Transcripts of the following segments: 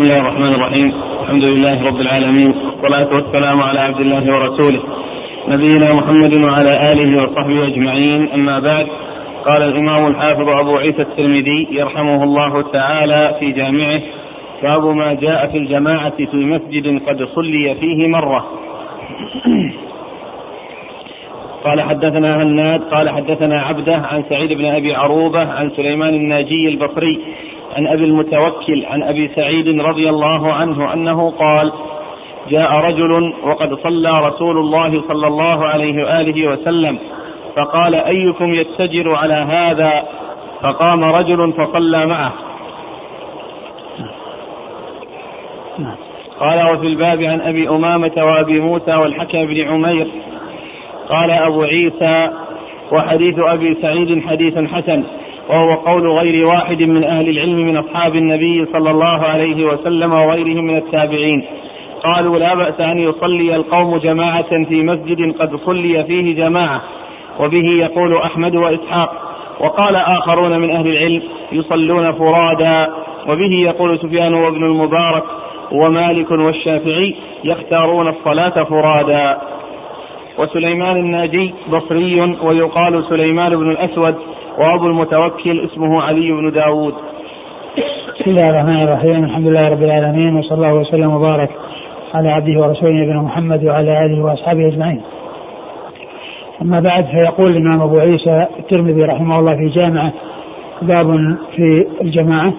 بسم الله الرحمن الرحيم. الحمد لله رب العالمين والصلاة والسلام على عبد الله ورسوله. نبينا محمد وعلى آله وصحبه أجمعين. أما بعد قال الإمام الحافظ أبو عيسى الترمذي يرحمه الله تعالى في جامعه باب ما جاء في الجماعة في مسجد قد صلي فيه مرة. قال حدثنا هناد قال حدثنا عبده عن سعيد بن أبي عروبة عن سليمان الناجي البصري عن أبي المتوكل عن أبي سعيد رضي الله عنه أنه قال جاء رجل وقد صلى رسول الله صلى الله عليه وآله وسلم فقال أيكم يتجر على هذا؟ فقام رجل فصلى معه. قال وفي الباب عن أبي أمامة وأبي موسى والحكم بن عمير. قال أبو عيسى وحديث أبي سعيد حديث حسن. وهو قول غير واحد من أهل العلم من أصحاب النبي صلى الله عليه وسلم وغيرهم من التابعين. قالوا لا بأس أن يصلي القوم جماعة في مسجد قد صلي فيه جماعة وبه يقول أحمد وإسحاق. وقال آخرون من أهل العلم يصلون فرادا وبه يقول سفيان وابن المبارك ومالك والشافعي يختارون الصلاة فرادا. وسليمان الناجي بصري ويقال سليمان بن الأسود وأبو المتوكل اسمه علي بن داود. بسم الله الرحمن الرحيم. الحمد لله رب العالمين وصلى الله وسلم وبارك على عبده ورسوله نبينا محمد وعلى آله وأصحابه أجمعين. أما بعد فيقول الإمام أبو عيسى الترمذي رحمه الله في جامعة باب في الجماعة.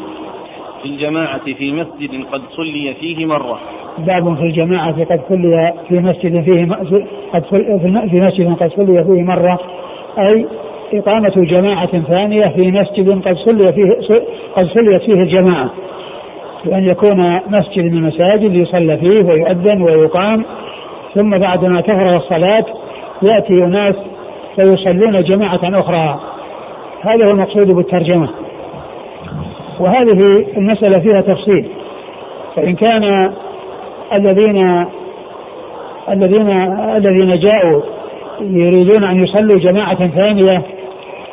في الجماعة في مسجد قد صلي فيه مرة. باب في الجماعة قد صلي في مسجد فيه قد في مسجد قد صلي فيه مرة. أي إقامة جماعة ثانية في مسجد قد صلي فيه قد صليت فيه الجماعة. بأن يكون مسجد من المساجد يصلى فيه ويؤذن ويقام. ثم بعدما تفرغ الصلاة يأتي أناس فيصلون جماعة أخرى. هذا هو المقصود بالترجمة. وهذه المسألة فيها تفصيل. فإن كان الذين الذين الذين جاءوا يريدون أن يصلوا جماعة ثانية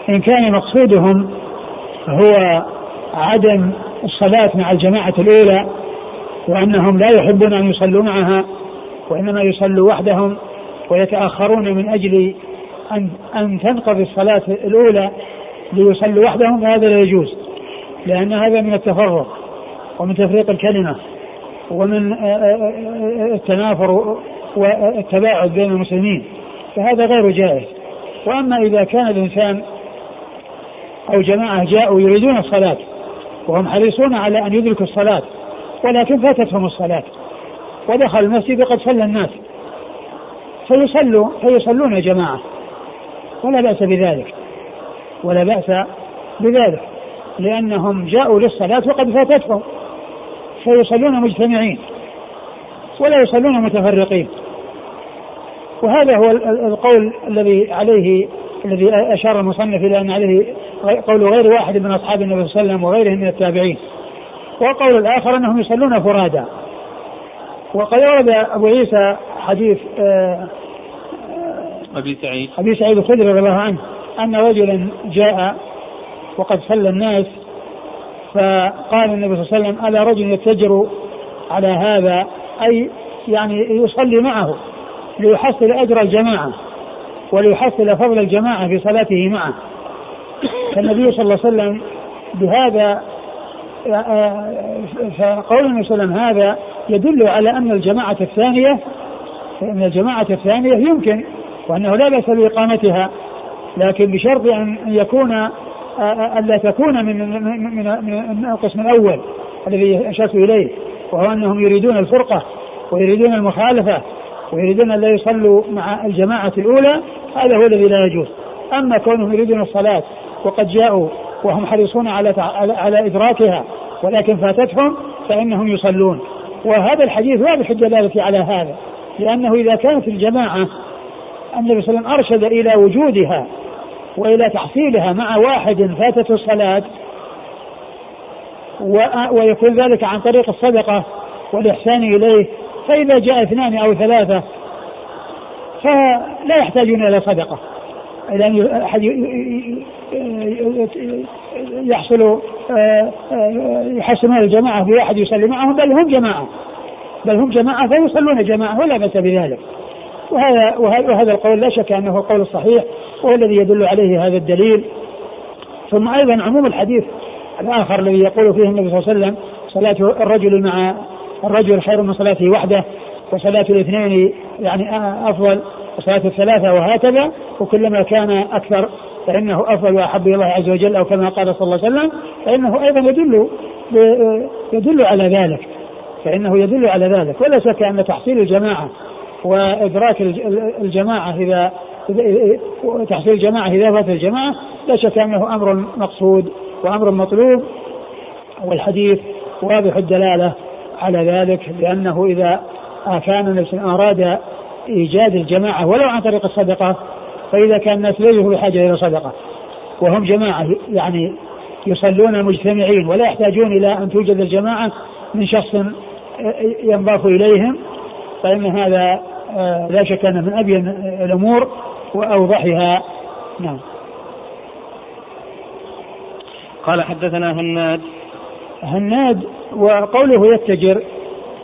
إن كان مقصودهم هو عدم الصلاة مع الجماعة الأولى وأنهم لا يحبون أن يصلوا معها وإنما يصلوا وحدهم ويتأخرون من أجل أن أن تنقضي الصلاة الأولى ليصلوا وحدهم هذا لا يجوز لأن هذا من التفرق ومن تفريق الكلمة ومن التنافر والتباعد بين المسلمين فهذا غير جائز. وأما إذا كان الإنسان أو جماعة جاءوا يريدون الصلاة وهم حريصون على أن يدركوا الصلاة ولكن فاتتهم الصلاة. ودخل المسجد وقد صلى الناس. فيصلوا فيصلون جماعة. ولا بأس بذلك. ولا بأس بذلك. لأنهم جاءوا للصلاة وقد فاتتهم. فيصلون مجتمعين. ولا يصلون متفرقين. وهذا هو القول الذي عليه الذي أشار المصنف إلى أن عليه قول غير واحد من أصحاب النبي صلى الله عليه وسلم وغيرهم من التابعين. والقول الآخر أنهم يصلون فرادا. وقد ورد أبو عيسى حديث آه، أبي سعيد أبي سعيد الخدري رضي الله عنه أن رجلا جاء وقد صلى الناس فقال النبي صلى الله عليه وسلم ألا رجل يتجر على هذا أي يعني يصلي معه ليحصل أجر الجماعة وليحصل فضل الجماعة في صلاته معه. فالنبي صلى الله عليه وسلم بهذا فقول النبي صلى الله عليه وسلم هذا يدل على أن الجماعة الثانية أن الجماعة الثانية يمكن وأنه لا بأس بإقامتها لكن بشرط أن يكون ألا تكون من من من القسم الأول الذي أشرت إليه وهو أنهم يريدون الفرقة ويريدون المخالفة ويريدون أن لا يصلوا مع الجماعة الأولى هذا هو الذي لا يجوز. أما كونهم يريدون الصلاة وقد جاءوا وهم حريصون على على إدراكها ولكن فاتتهم فإنهم يصلون. وهذا الحديث واضح الدلالة على هذا لأنه إذا كانت الجماعة النبي صلى الله عليه وسلم أرشد إلى وجودها وإلى تحصيلها مع واحد فاتته الصلاة ويكون ذلك عن طريق الصدقة والإحسان إليه فإذا جاء اثنان أو ثلاثة فلا يحتاجون إلى صدقة. إلى أن أحد يحصل يحسنون الجماعة بواحد يصلي معهم بل هم جماعة. بل هم جماعة فيصلون جماعة ولا بأس بذلك. وهذا وهذا القول لا شك أنه القول الصحيح وهو الذي يدل عليه هذا الدليل. ثم أيضا عموم الحديث الآخر الذي يقول فيه النبي صلى الله عليه وسلم صلاة الرجل مع الرجل خير من صلاته وحده وصلاة الاثنين يعني أفضل وصلاة الثلاثة وهكذا وكلما كان أكثر فإنه أفضل وأحب إلى الله عز وجل أو كما قال صلى الله عليه وسلم فإنه أيضا يدل يدل على ذلك فإنه يدل على ذلك. ولا شك أن تحصيل الجماعة وإدراك الجماعة إذا تحصيل الجماعة إذا فات الجماعة لا شك أنه أمر مقصود وأمر مطلوب والحديث واضح الدلالة على ذلك لأنه إذا كان الناس أراد إيجاد الجماعة ولو عن طريق الصدقة فإذا كان الناس ليسوا بحاجة إلى صدقة. وهم جماعة يعني يصلون مجتمعين ولا يحتاجون إلى أن توجد الجماعة من شخص ينضاف إليهم فإن هذا آه، لا شك أنه من أبين الأمور وأوضحها. نعم. قال حدثنا هناد. هناد وقوله يتجر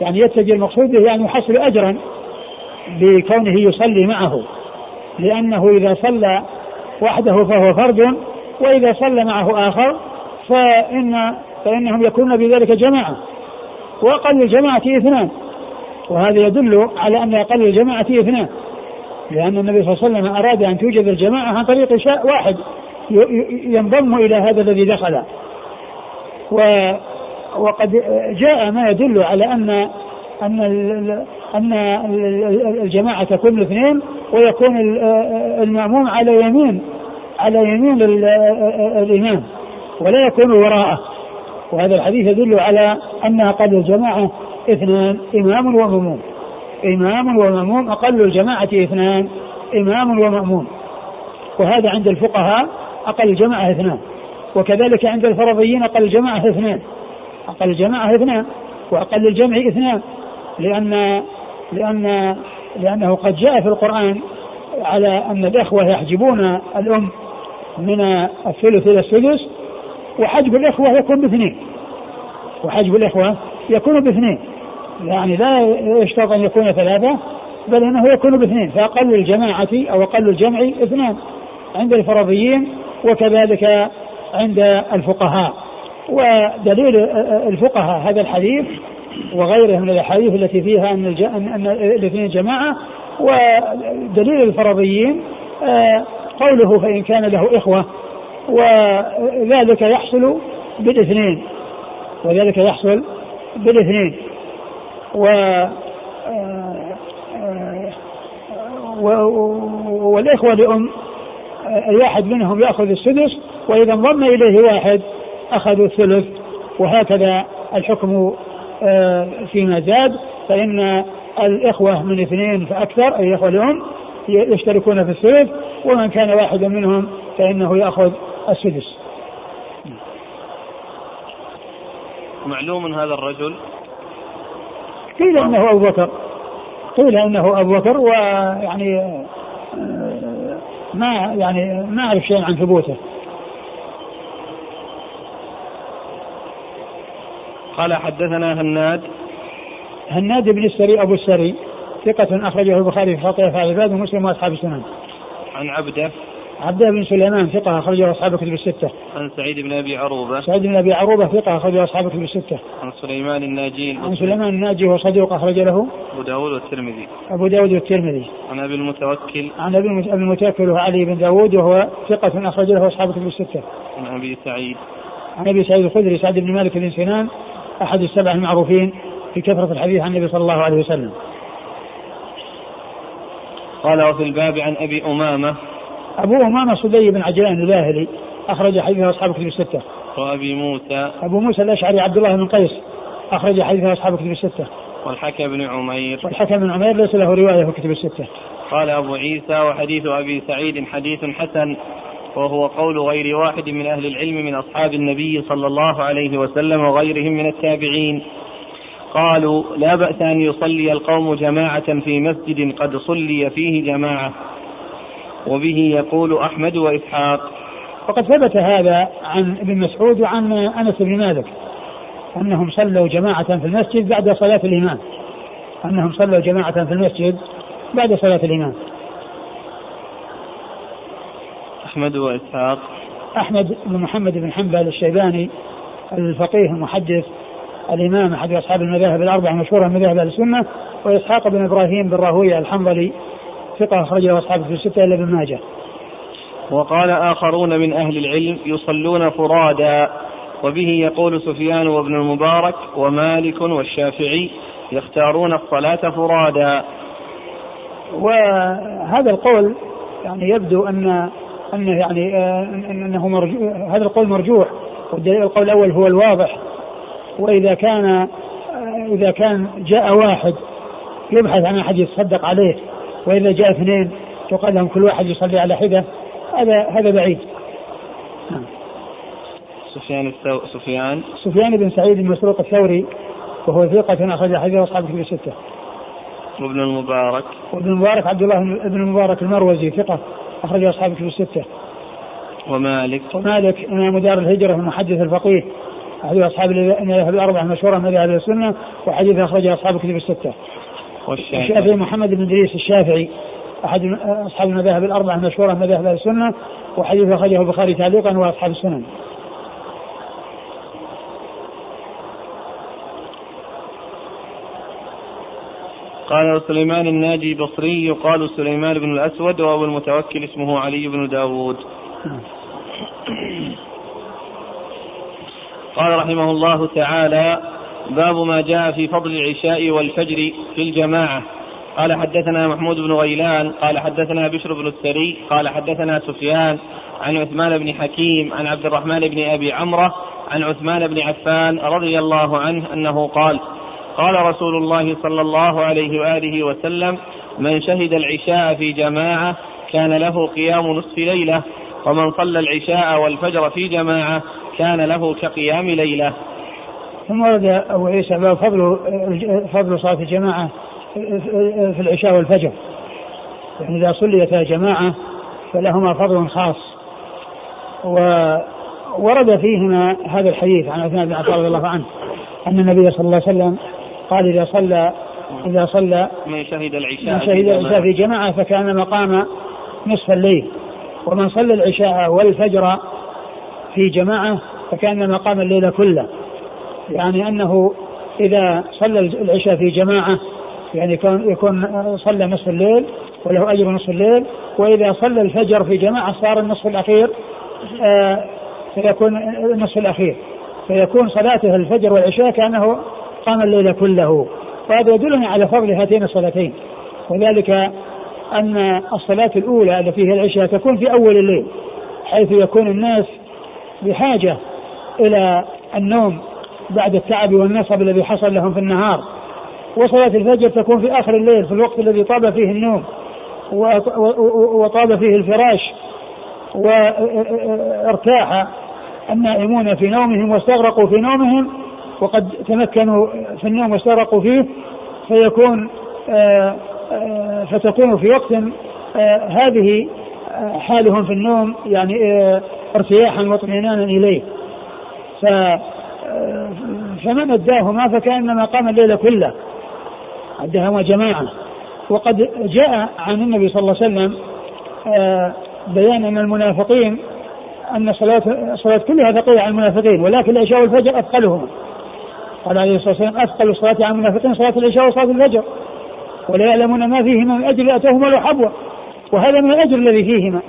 يعني يتجر مقصود به يعني يحصل أجرا بكونه يصلي معه لأنه إذا صلى وحده فهو فرد وإذا صلى معه آخر فإن فإنهم يكونون بذلك جماعة وأقل الجماعة اثنان وهذا يدل على أن أقل الجماعة اثنان لأن النبي صلى الله عليه وسلم أراد أن توجد الجماعة عن طريق شاء واحد ينضم إلى هذا الذي دخل. و وقد جاء ما يدل على أن أن أن الجماعة تكون اثنين ويكون المأموم على يمين على يمين الإمام ولا يكون وراءه. وهذا الحديث يدل على أن أقل الجماعة اثنان إمام ومأموم. إمام ومأموم أقل الجماعة اثنان إمام ومأموم. وهذا عند الفقهاء أقل الجماعة اثنان. وكذلك عند الفرضيين أقل الجماعة اثنان. أقل الجماعة اثنان وأقل الجمع اثنان لأن لأن لأنه قد جاء في القرآن على أن الإخوة يحجبون الأم من الثلث إلى السدس وحجب الإخوة يكون باثنين وحجب الإخوة يكون باثنين يعني لا يشترط أن يكون ثلاثة بل أنه يكون باثنين فأقل الجماعة أو أقل الجمع اثنان عند الفرضيين وكذلك عند الفقهاء. ودليل الفقهاء هذا الحديث وغيره من الأحاديث التي فيها أن ان الاثنين جماعة ودليل الفرضيين آه، قوله فإن كان له إخوة وذلك يحصل بالاثنين وذلك يحصل بالاثنين و والإخوة لأم الواحد منهم يأخذ السدس وإذا انضم إليه واحد. أخذوا الثلث وهكذا الحكم آه، فيما زاد فإن الإخوة من اثنين فأكثر أي الإخوة لأم يشتركون في الثلث ومن كان واحدا منهم فإنه يأخذ السدس. معلوم هذا الرجل قيل أنه أبو بكر. قيل أنه أبو بكر ويعني آه، ما يعني ما أعرف شيء عن ثبوته. قال حدثنا هناد هناد بن السري أبو السري ثقة أخرجه البخاري في خطيئة في عباد ومسلم وأصحاب السنن. عن عبده عبد بن سليمان ثقة أخرجه أصحاب الكتب الستة. عن سعيد بن أبي عروبة. سعيد بن أبي عروبة ثقة أخرجه أصحاب الكتب الستة. عن سليمان الناجي. عن سليمان الناجي وهو صديق أخرج له. أبو داود والترمذي. أبو داود والترمذي. عن أبي المتوكل. عن أبي المتوكل وهو علي بن داود وهو ثقة أخرج له أصحاب الكتب الستة. عن أبي سعيد. عن أبي سعيد الخدري سعد بن مالك بن سنان أحد السبع المعروفين في كثرة الحديث عن النبي صلى الله عليه وسلم. قال وفي الباب عن أبي أمامة أبو أمامة صدي بن عجلان الباهلي أخرج حديثه أصحاب كتب الستة. وأبي موسى أبو موسى الأشعري عبد الله بن قيس أخرج حديثه أصحاب كتب الستة. والحكم بن عمير والحكم بن عمير ليس له رواية في كتب الستة. قال أبو عيسى وحديث أبي سعيد حديث حسن وهو قول غير واحد من أهل العلم من أصحاب النبي صلى الله عليه وسلم وغيرهم من التابعين. قالوا لا بأس أن يصلي القوم جماعة في مسجد قد صلي فيه جماعة. وبه يقول أحمد وإسحاق. وقد ثبت هذا عن ابن مسعود وعن أنس بن مالك أنهم صلوا جماعة في المسجد بعد صلاة الإمام. أنهم صلوا جماعة في المسجد بعد صلاة الإمام. أحمد وإسحاق أحمد بن محمد بن حنبل الشيباني الفقيه المحدث الإمام أحد أصحاب المذاهب الأربعة مشهورة من مذاهب أهل السنة وإسحاق بن إبراهيم بن راهوية الحنظلي ثقة أخرجه أصحابه في الستة إلا ابن ماجه. وقال آخرون من أهل العلم يصلون فرادا وبه يقول سفيان وابن المبارك ومالك والشافعي يختارون الصلاة فرادا وهذا القول يعني يبدو أن أنه يعني أنه مرجو هذا القول مرجوح والدليل القول الأول هو الواضح. وإذا كان إذا كان جاء واحد يبحث عن أحد يتصدق عليه وإذا جاء اثنين تقال لهم كل واحد يصلي على حدة هذا هذا بعيد. نعم. سفيان الثو... سفيان. سفيان بن سعيد المسروق الثوري وهو ثقة أخرج حديث أصحاب كتب الستة. وابن المبارك. وابن المبارك عبد الله بن المبارك المروزي ثقة. أخرج أصحاب كتب الستة. ومالك ومالك إمام دار الهجرة المحدث الفقيه أحد أصحاب المذاهب الأربعة المشهورة من مذاهب السنة وحديث أخرجه أصحاب كتب الستة. والشافعي محمد بن إدريس الشافعي أحد أصحاب المذاهب الأربعة المشهورة من مذاهب السنة وحديث أخرجه البخاري تعليقا وأصحاب السنن. قال سليمان الناجي بصري يقال سليمان بن الأسود وأبو المتوكل اسمه علي بن داود. قال رحمه الله تعالى باب ما جاء في فضل العشاء والفجر في الجماعة. قال حدثنا محمود بن غيلان قال حدثنا بشر بن السري قال حدثنا سفيان عن عثمان بن حكيم عن عبد الرحمن بن أبي عمرة عن عثمان بن عفان رضي الله عنه أنه قال قال رسول الله صلى الله عليه وآله وسلم من شهد العشاء في جماعة كان له قيام نصف ليلة ومن صلى العشاء والفجر في جماعة كان له كقيام ليلة. ثم ورد أبو عيسى باب فضل فضل صلاة الجماعة في العشاء والفجر. يعني إذا صليتا جماعة فلهما فضل خاص. وورد فيهما هذا الحديث عن عثمان بن عفان رضي الله عنه أن النبي صلى الله عليه وسلم قال إذا صلى إذا صلى من شهد العشاء من شهد العشاء في جماعة فكان مقام نصف الليل. ومن صلى العشاء والفجر في جماعة فكان مقام الليل كله. يعني أنه إذا صلى العشاء في جماعة يعني يكون يكون صلى نصف الليل وله أجر نصف الليل. وإذا صلى الفجر في جماعة صار النصف الأخير آه فيكون النصف الأخير. فيكون صلاته الفجر والعشاء كأنه قام الليل كله وهذا يدلنا على فضل هاتين الصلاتين. وذلك أن الصلاة الأولى التي هي العشاء تكون في أول الليل حيث يكون الناس بحاجة إلى النوم بعد التعب والنصب الذي حصل لهم في النهار. وصلاة الفجر تكون في آخر الليل في الوقت الذي طاب فيه النوم وطاب فيه الفراش وارتاح النائمون في نومهم واستغرقوا في نومهم. وقد تمكنوا في النوم واستغرقوا فيه فيكون آه، آه، فتكون في وقت آه، هذه حالهم في النوم يعني ارتياحا واطمئنانا إليه. ف فمن أداهما فكأنما قام الليل كله. أداهما جماعة وقد جاء عن النبي صلى الله عليه وسلم بيان أن المنافقين أن الصلاه الصلاه كلها ثقيله على المنافقين ولكن العشاء والفجر أثقلهما. قال عليه الصلاة والسلام أثقل الصلاة على المنافقين صلاة العشاء وصلاة الفجر. ولا يعلمون ما فيهما من أجر اتاهما لو حبوة. وهذا من الأجر الذي فيهما.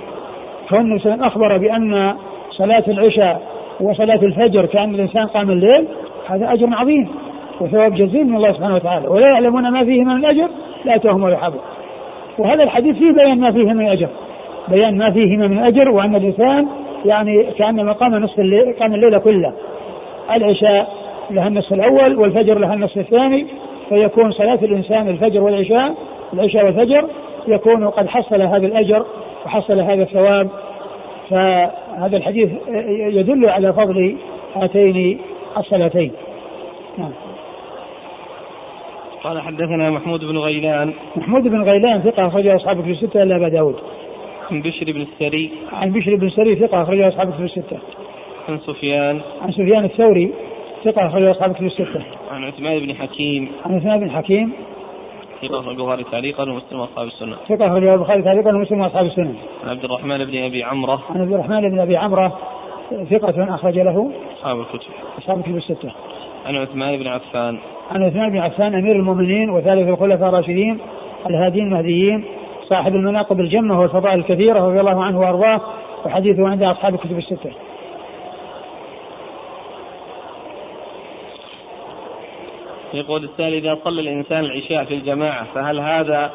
وسلم أخبر بأن صلاة العشاء وصلاة الفجر كأن الإنسان قام الليل هذا أجر عظيم وثواب جزيل من الله سبحانه وتعالى. ولا يعلمون ما فيهما من أجر لا اتاهما ولا حبوة. وهذا الحديث فيه بيان ما فيه من أجر. بيان ما فيهما من أجر وأن الإنسان يعني كانما قام نصف الليل قام الليل كله. العشاء لها النصف الأول والفجر لها النصف الثاني فيكون صلاة الإنسان الفجر والعشاء العشاء والفجر يكون قد حصل هذا الأجر وحصل هذا الثواب. فهذا الحديث يدل على فضل هاتين الصلاتين. نعم. قال حدثنا محمود بن غيلان. محمود بن غيلان ثقة أخرجه أصحابه في الستة إلا أبا داود. عن بشر بن السري. عن بشر بن السري ثقة أخرجه أصحاب الكتب الستة. عن سفيان. عن سفيان الثوري. ثقة أخرجه أصحاب الكتب الستة. عن عثمان بن حكيم. عن عثمان بن حكيم. ثقة أخرجه البخاري تعليقا ومسلم وأصحاب السنة. ثقة أخرجه البخاري تعليقا ومسلم وأصحاب السنة. عن عبد الرحمن بن أبي عمرة. عن عبد الرحمن بن أبي عمرة ثقة أخرج له أصحاب الكتب. أصحاب الكتب الستة. عن عثمان بن عفان. عن عثمان بن عفان أمير المؤمنين وثالث الخلفاء الراشدين الهادين المهديين صاحب المناقب الجمة والفضائل الكثيرة رضي الله عنه وأرضاه وحديثه عند أصحاب الكتب الستة. يقول السائل إذا صلى الإنسان العشاء في الجماعة فهل هذا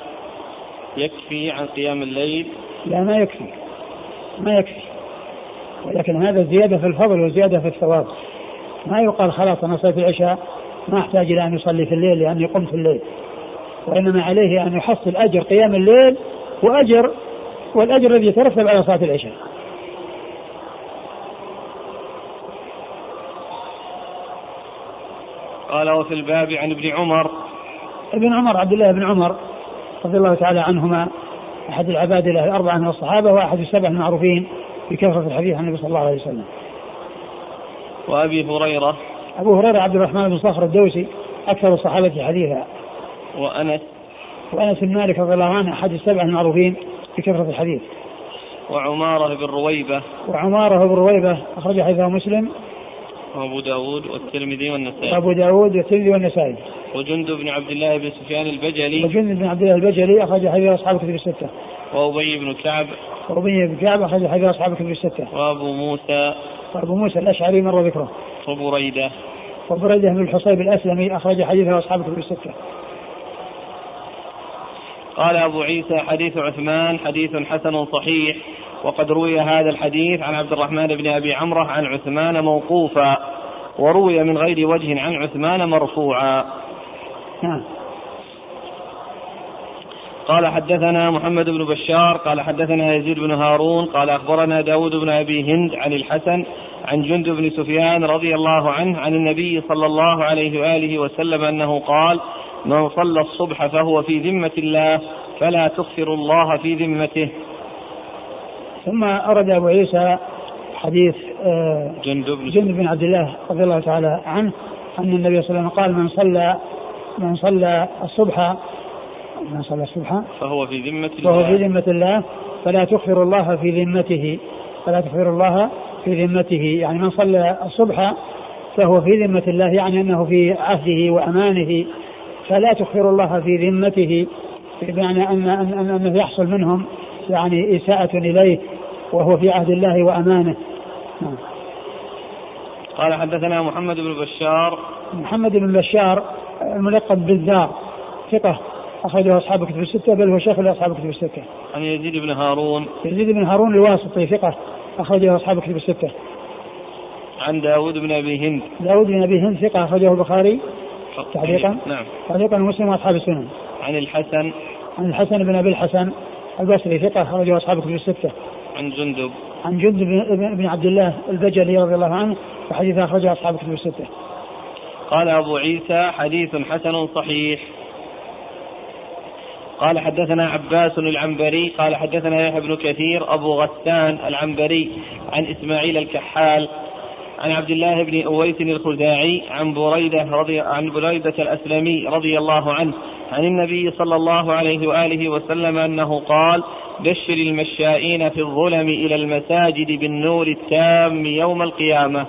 يكفي عن قيام الليل؟ لا ما يكفي. ما يكفي. ولكن هذا زيادة في الفضل وزيادة في الثواب. ما يقال خلاص أنا صليت العشاء ما أحتاج إلى أن يصلي في الليل لأني قمت في الليل. وإنما عليه أن يحصل أجر قيام الليل وأجر والأجر الذي يترتب على صلاة العشاء. قال وفي الباب عن ابن عمر. ابن عمر عبد الله بن عمر رضي الله تعالى عنهما أحد العباد له الأربعة من الصحابة وأحد السبع المعروفين بكثرة الحديث عن النبي صلى الله عليه وسلم. وأبي هريرة. أبو هريرة عبد الرحمن بن صخر الدوسي أكثر الصحابة حديثا. وأنس. وأنس بن مالك رضي الله عنه أحد السبع المعروفين بكثرة الحديث. وعمارة بن رويبة. وعمارة بن رويبة أخرج حديثه مسلم. وأبو داود والترمذي والنسائي. وأبو داود والترمذي والنسائي. وجند بن عبد الله بن سفيان البجلي. وجند بن عبد الله البجلي أخرج حديث أصحاب الكتب الستة. وأبي بن كعب. وأبي بن كعب أخرج حديث أصحاب الكتب الستة. وأبو موسى. وأبو موسى الأشعري مر ذكره. وبريدة. وبريدة بن الحصيب الأسلمي أخرج حديثه أصحاب الكتب الستة. قال أبو عيسى حديث عثمان حديث حسن صحيح. وقد روي هذا الحديث عن عبد الرحمن بن أبي عمرة عن عثمان موقوفا وروي من غير وجه عن عثمان مرفوعا. نعم. قال حدثنا محمد بن بشار قال حدثنا يزيد بن هارون قال أخبرنا داود بن أبي هند عن الحسن عن جند بن سفيان رضي الله عنه عن النبي صلى الله عليه وآله وسلم أنه قال من صلى الصبح فهو في ذمة الله فلا تخفر الله في ذمته. ثم أرد أبو عيسى حديث آه، جندب بن عبد الله رضي الله تعالى عنه أن النبي صلى الله عليه وسلم قال من صلى من صلى الصبح من صلى الصبح فهو في ذمة فهو في الله. ذمة الله فلا تخفر الله في ذمته فلا تخفر الله في ذمته. يعني من صلى الصبح فهو في ذمة الله يعني أنه في عهده وأمانه فلا تخفر الله في ذمته بمعنى أن أن- أن- أنه يحصل منهم يعني إساءة إليه وهو في عهد الله وأمانه. نعم. قال حدثنا محمد بن بشار. محمد بن بشار الملقب بالذار ثقة أخرجه أصحاب الكتب الستة بل هو شيخ لأصحاب الكتب الستة. عن يزيد بن هارون. يزيد بن هارون الواسطي ثقة أخرجه أصحاب الكتب الستة. عن داود بن أبي هند. داود بن أبي هند ثقة أخرجه البخاري. تعليقا؟ نعم. تعليقا مسلم وأصحاب السنن. عن الحسن. عن الحسن بن أبي الحسن. البصري ثقة أخرجه أصحاب الكتب الستة. عن جندب. عن جند بن عبد الله البجلي رضي الله عنه وحديث أخرجه أصحاب الكتب الستة. قال أبو عيسى حديث حسن صحيح. قال حدثنا عباس العنبري قال حدثنا يحيى بن كثير أبو غسان العنبري عن إسماعيل الكحال عن عبد الله بن أويس الخزاعي عن بريدة رضي عن بريدة الأسلمي رضي الله عنه عن النبي صلى الله عليه وآله وسلم أنه قال بشر المشائين في الظلم إلى المساجد بالنور التام يوم القيامة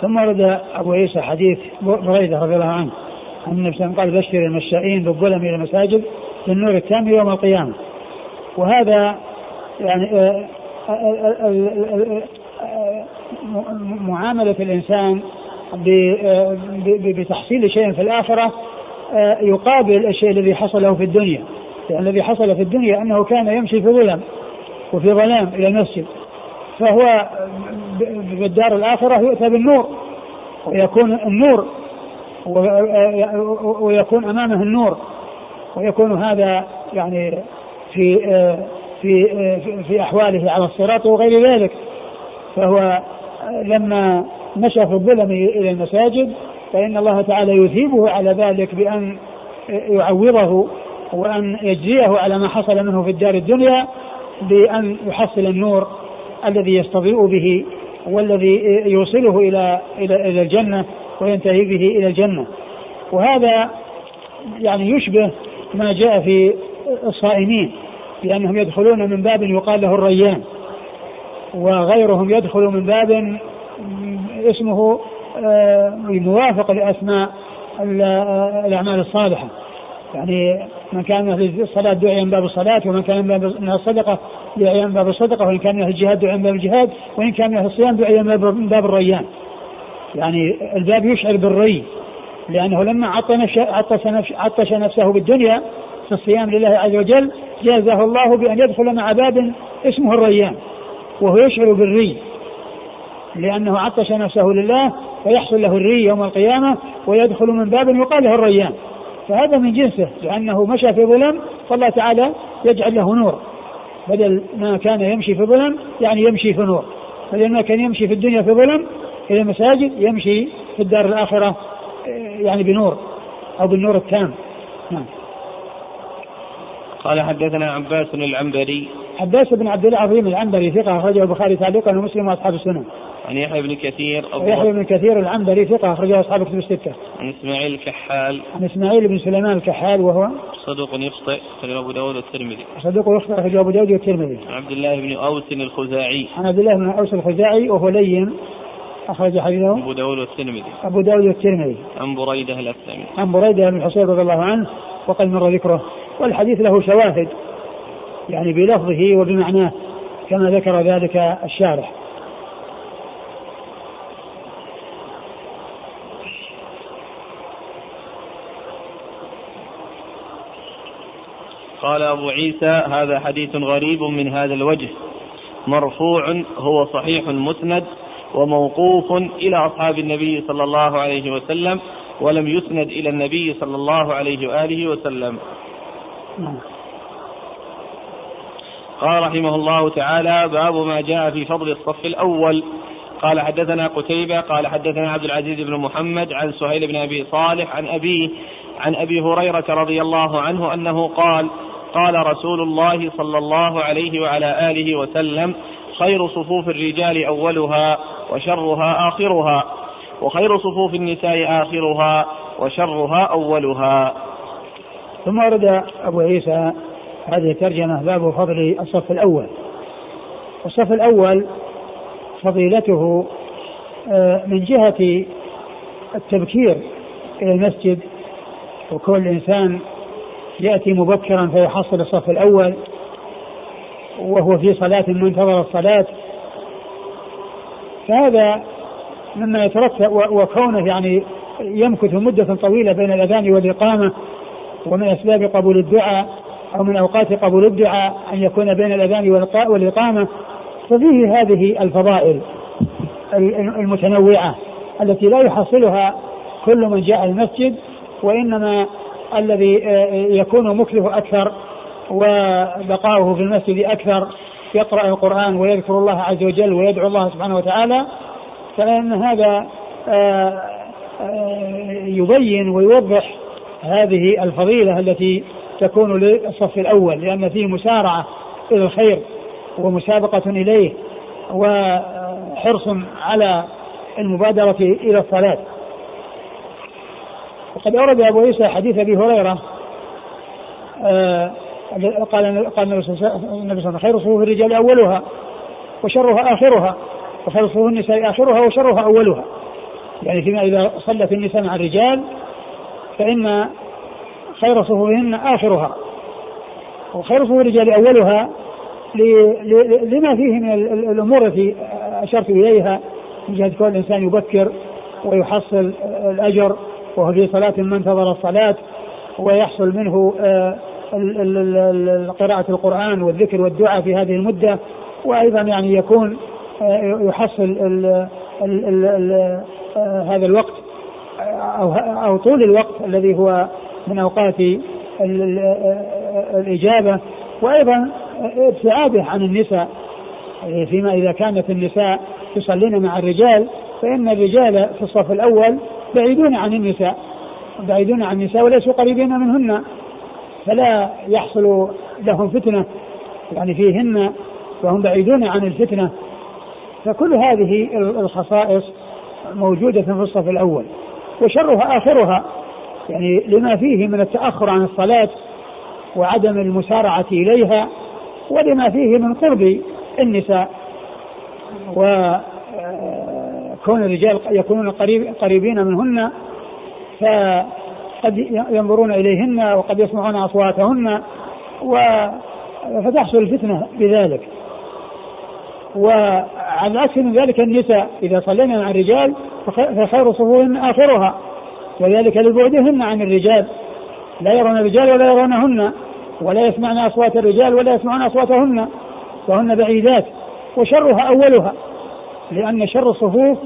ثم ورد أبو عيسى حديث بريدة رضي الله عنه عن النبي قال بشر المشائين بالظلم إلى المساجد بالنور التام يوم القيامة وهذا يعني آه، آه، آه، آه، معاملة الإنسان آه، بتحصيل شيء في الآخرة آه، يقابل الشيء الذي حصل له في الدنيا. يعني الذي حصل في الدنيا أنه كان يمشي في ظلم وفي ظلام إلى المسجد. فهو ب- بالدار الآخرة يؤتى بالنور ويكون النور ويكون أمامه النور. ويكون هذا يعني في في في- في أحواله على الصراط وغير ذلك. فهو لما مشى في الظلم إلى المساجد فإن الله تعالى يثيبه على ذلك بأن يعوضه وأن يجزيه على ما حصل منه في الدار الدنيا بأن يحصل النور الذي يستضيء به والذي يوصله إلى إلى إلى الجنة وينتهي به إلى الجنة. وهذا يعني يشبه ما جاء في الصائمين لأنهم يدخلون من باب يقال له الريان وغيرهم يدخل من باب اسمه آه، موافق لأسماء الأعمال الصالحة. يعني من كان من الصلاة دعي من باب الصلاة ومن كان من الصدقة دعي من باب الصدقة وإن كان من الجهاد دعي من باب الجهاد وإن كان من الصيام دعي من باب الريان. يعني الباب يشعر بالري لأنه لما عطش, عطش نفسه بالدنيا في الصيام لله عز وجل جازه الله بأن يدخل مع باب اسمه الريان وهو يشعر بالري لأنه عطش نفسه لله فيحصل له الري يوم القيامة ويدخل من باب يقال له الريان. فهذا من جنسه لأنه مشى في ظلم فالله تعالى يجعل له نور. بدل ما كان يمشي في ظلم يعني يمشي في نور. بدل ما كان يمشي في الدنيا في ظلم إلى المساجد يمشي في الدار الآخرة يعني بنور أو بالنور التام. نعم. قال حدثنا عباس العنبري. عباس بن عبد الله العظيم العنبري ثقة أخرجه البخاري تعليقا ومسلم وأصحاب السنن. عن يحيى بن كثير يحيى بن كثير العنبري ثقة أخرجه أصحاب الكتب الستة. عن إسماعيل الكحال. عن إسماعيل بن سليمان الكحال وهو صدوق يخطئ أخرجه أبو داود والترمذي. صدوق يخطئ أخرجه أبو داود والترمذي. عن عبد الله بن أوس الخزاعي. عن عبد الله بن أوس الخزاعي وهو لين أخرج حديثه أبو داود والترمذي. أبو داود والترمذي. عن بريدة الأسلمي. عن بريدة بن الحصين رضي الله عنه وقد مر ذكره والحديث له شواهد يعني بلفظه وبمعناه كما ذكر ذلك الشارح قال أبو عيسى هذا حديث غريب من هذا الوجه مرفوع هو صحيح مسند وموقوف إلى أصحاب النبي صلى الله عليه وسلم ولم يسند إلى النبي صلى الله عليه وآله وسلم. قال رحمه الله تعالى باب ما جاء في فضل الصف الأول قال حدثنا قتيبة قال حدثنا عبد العزيز بن محمد عن سهيل بن أبي صالح عن أبيه عن أبي هريرة رضي الله عنه أنه قال قال رسول الله صلى الله عليه وعلى آله وسلم خير صفوف الرجال أولها وشرها آخرها وخير صفوف النساء آخرها وشرها أولها. ثم ورد أبو عيسى هذه الترجمة باب فضل الصف الأول. الصف الأول فضيلته آه، من جهة التبكير إلى المسجد وكل إنسان يأتي مبكرا فيحصل الصف الأول وهو في صلاة منتظر الصلاة. فهذا مما يترتب وكونه يعني يمكث مدة طويلة بين الأذان والإقامة ومن أسباب قبول الدعاء أو من أوقات قبول الدعاء أن يكون بين الأذان والإقامة. ففيه هذه الفضائل المتنوعة التي لا يحصلها كل من جاء المسجد وإنما الذي يكون مكلفه أكثر وبقاؤه في المسجد أكثر يقرأ القرآن ويذكر الله عز وجل ويدعو الله سبحانه وتعالى فإن هذا آه، آه، يبين ويوضح هذه الفضيلة التي تكون للصف الأول لأن فيه مسارعة إلى الخير ومسابقة إليه وحرص على المبادرة إلى الصلاة. وقد أورد أبو عيسى حديث أبي هريرة آه قال قال النبي صلى الله عليه وسلم خير صفوف الرجال أولها وشرها آخرها وخير صفوف النساء آخرها وشرها أولها. يعني فيما إذا صلت النساء مع الرجال فإن خير صفوفهن آخرها وخير صفوف الرجال أولها لما فيه من الأمور التي أشرت إليها من جهة كون الإنسان يبكر ويحصل الأجر وهو في صلاة من انتظر الصلاة ويحصل منه آه، قراءة القرآن والذكر والدعاء في هذه المدة. وأيضا يعني يكون آه، يحصل آه، هذا الوقت أو أو طول الوقت الذي هو من أوقات الإجابة. وأيضا ابتعاده عن النساء فيما إذا كانت النساء يصلين مع الرجال فإن الرجال في الصف الأول بعيدون عن النساء بعيدون عن النساء وليسوا قريبين منهن فلا يحصل لهم فتنة يعني فيهن وهم بعيدون عن الفتنة. فكل هذه الخصائص موجودة في الصف الأول وشرها آخرها يعني لما فيه من التأخر عن الصلاة وعدم المسارعة إليها ولما فيه من قرب النساء وكون الرجال يكونون قريب قريبين منهن فقد ينظرون إليهن وقد يسمعون أصواتهن و فتحصل الفتنة بذلك. وعلى عكس من ذلك النساء إذا صلينا مع الرجال فخير صفوفهن آخرها. وذلك لبعدهن عن الرجال. لا يرون الرجال ولا يرونهن ولا يسمعن أصوات الرجال ولا يسمعون أصواتهن وهن بعيدات وشرها أولها لأن شر الصفوف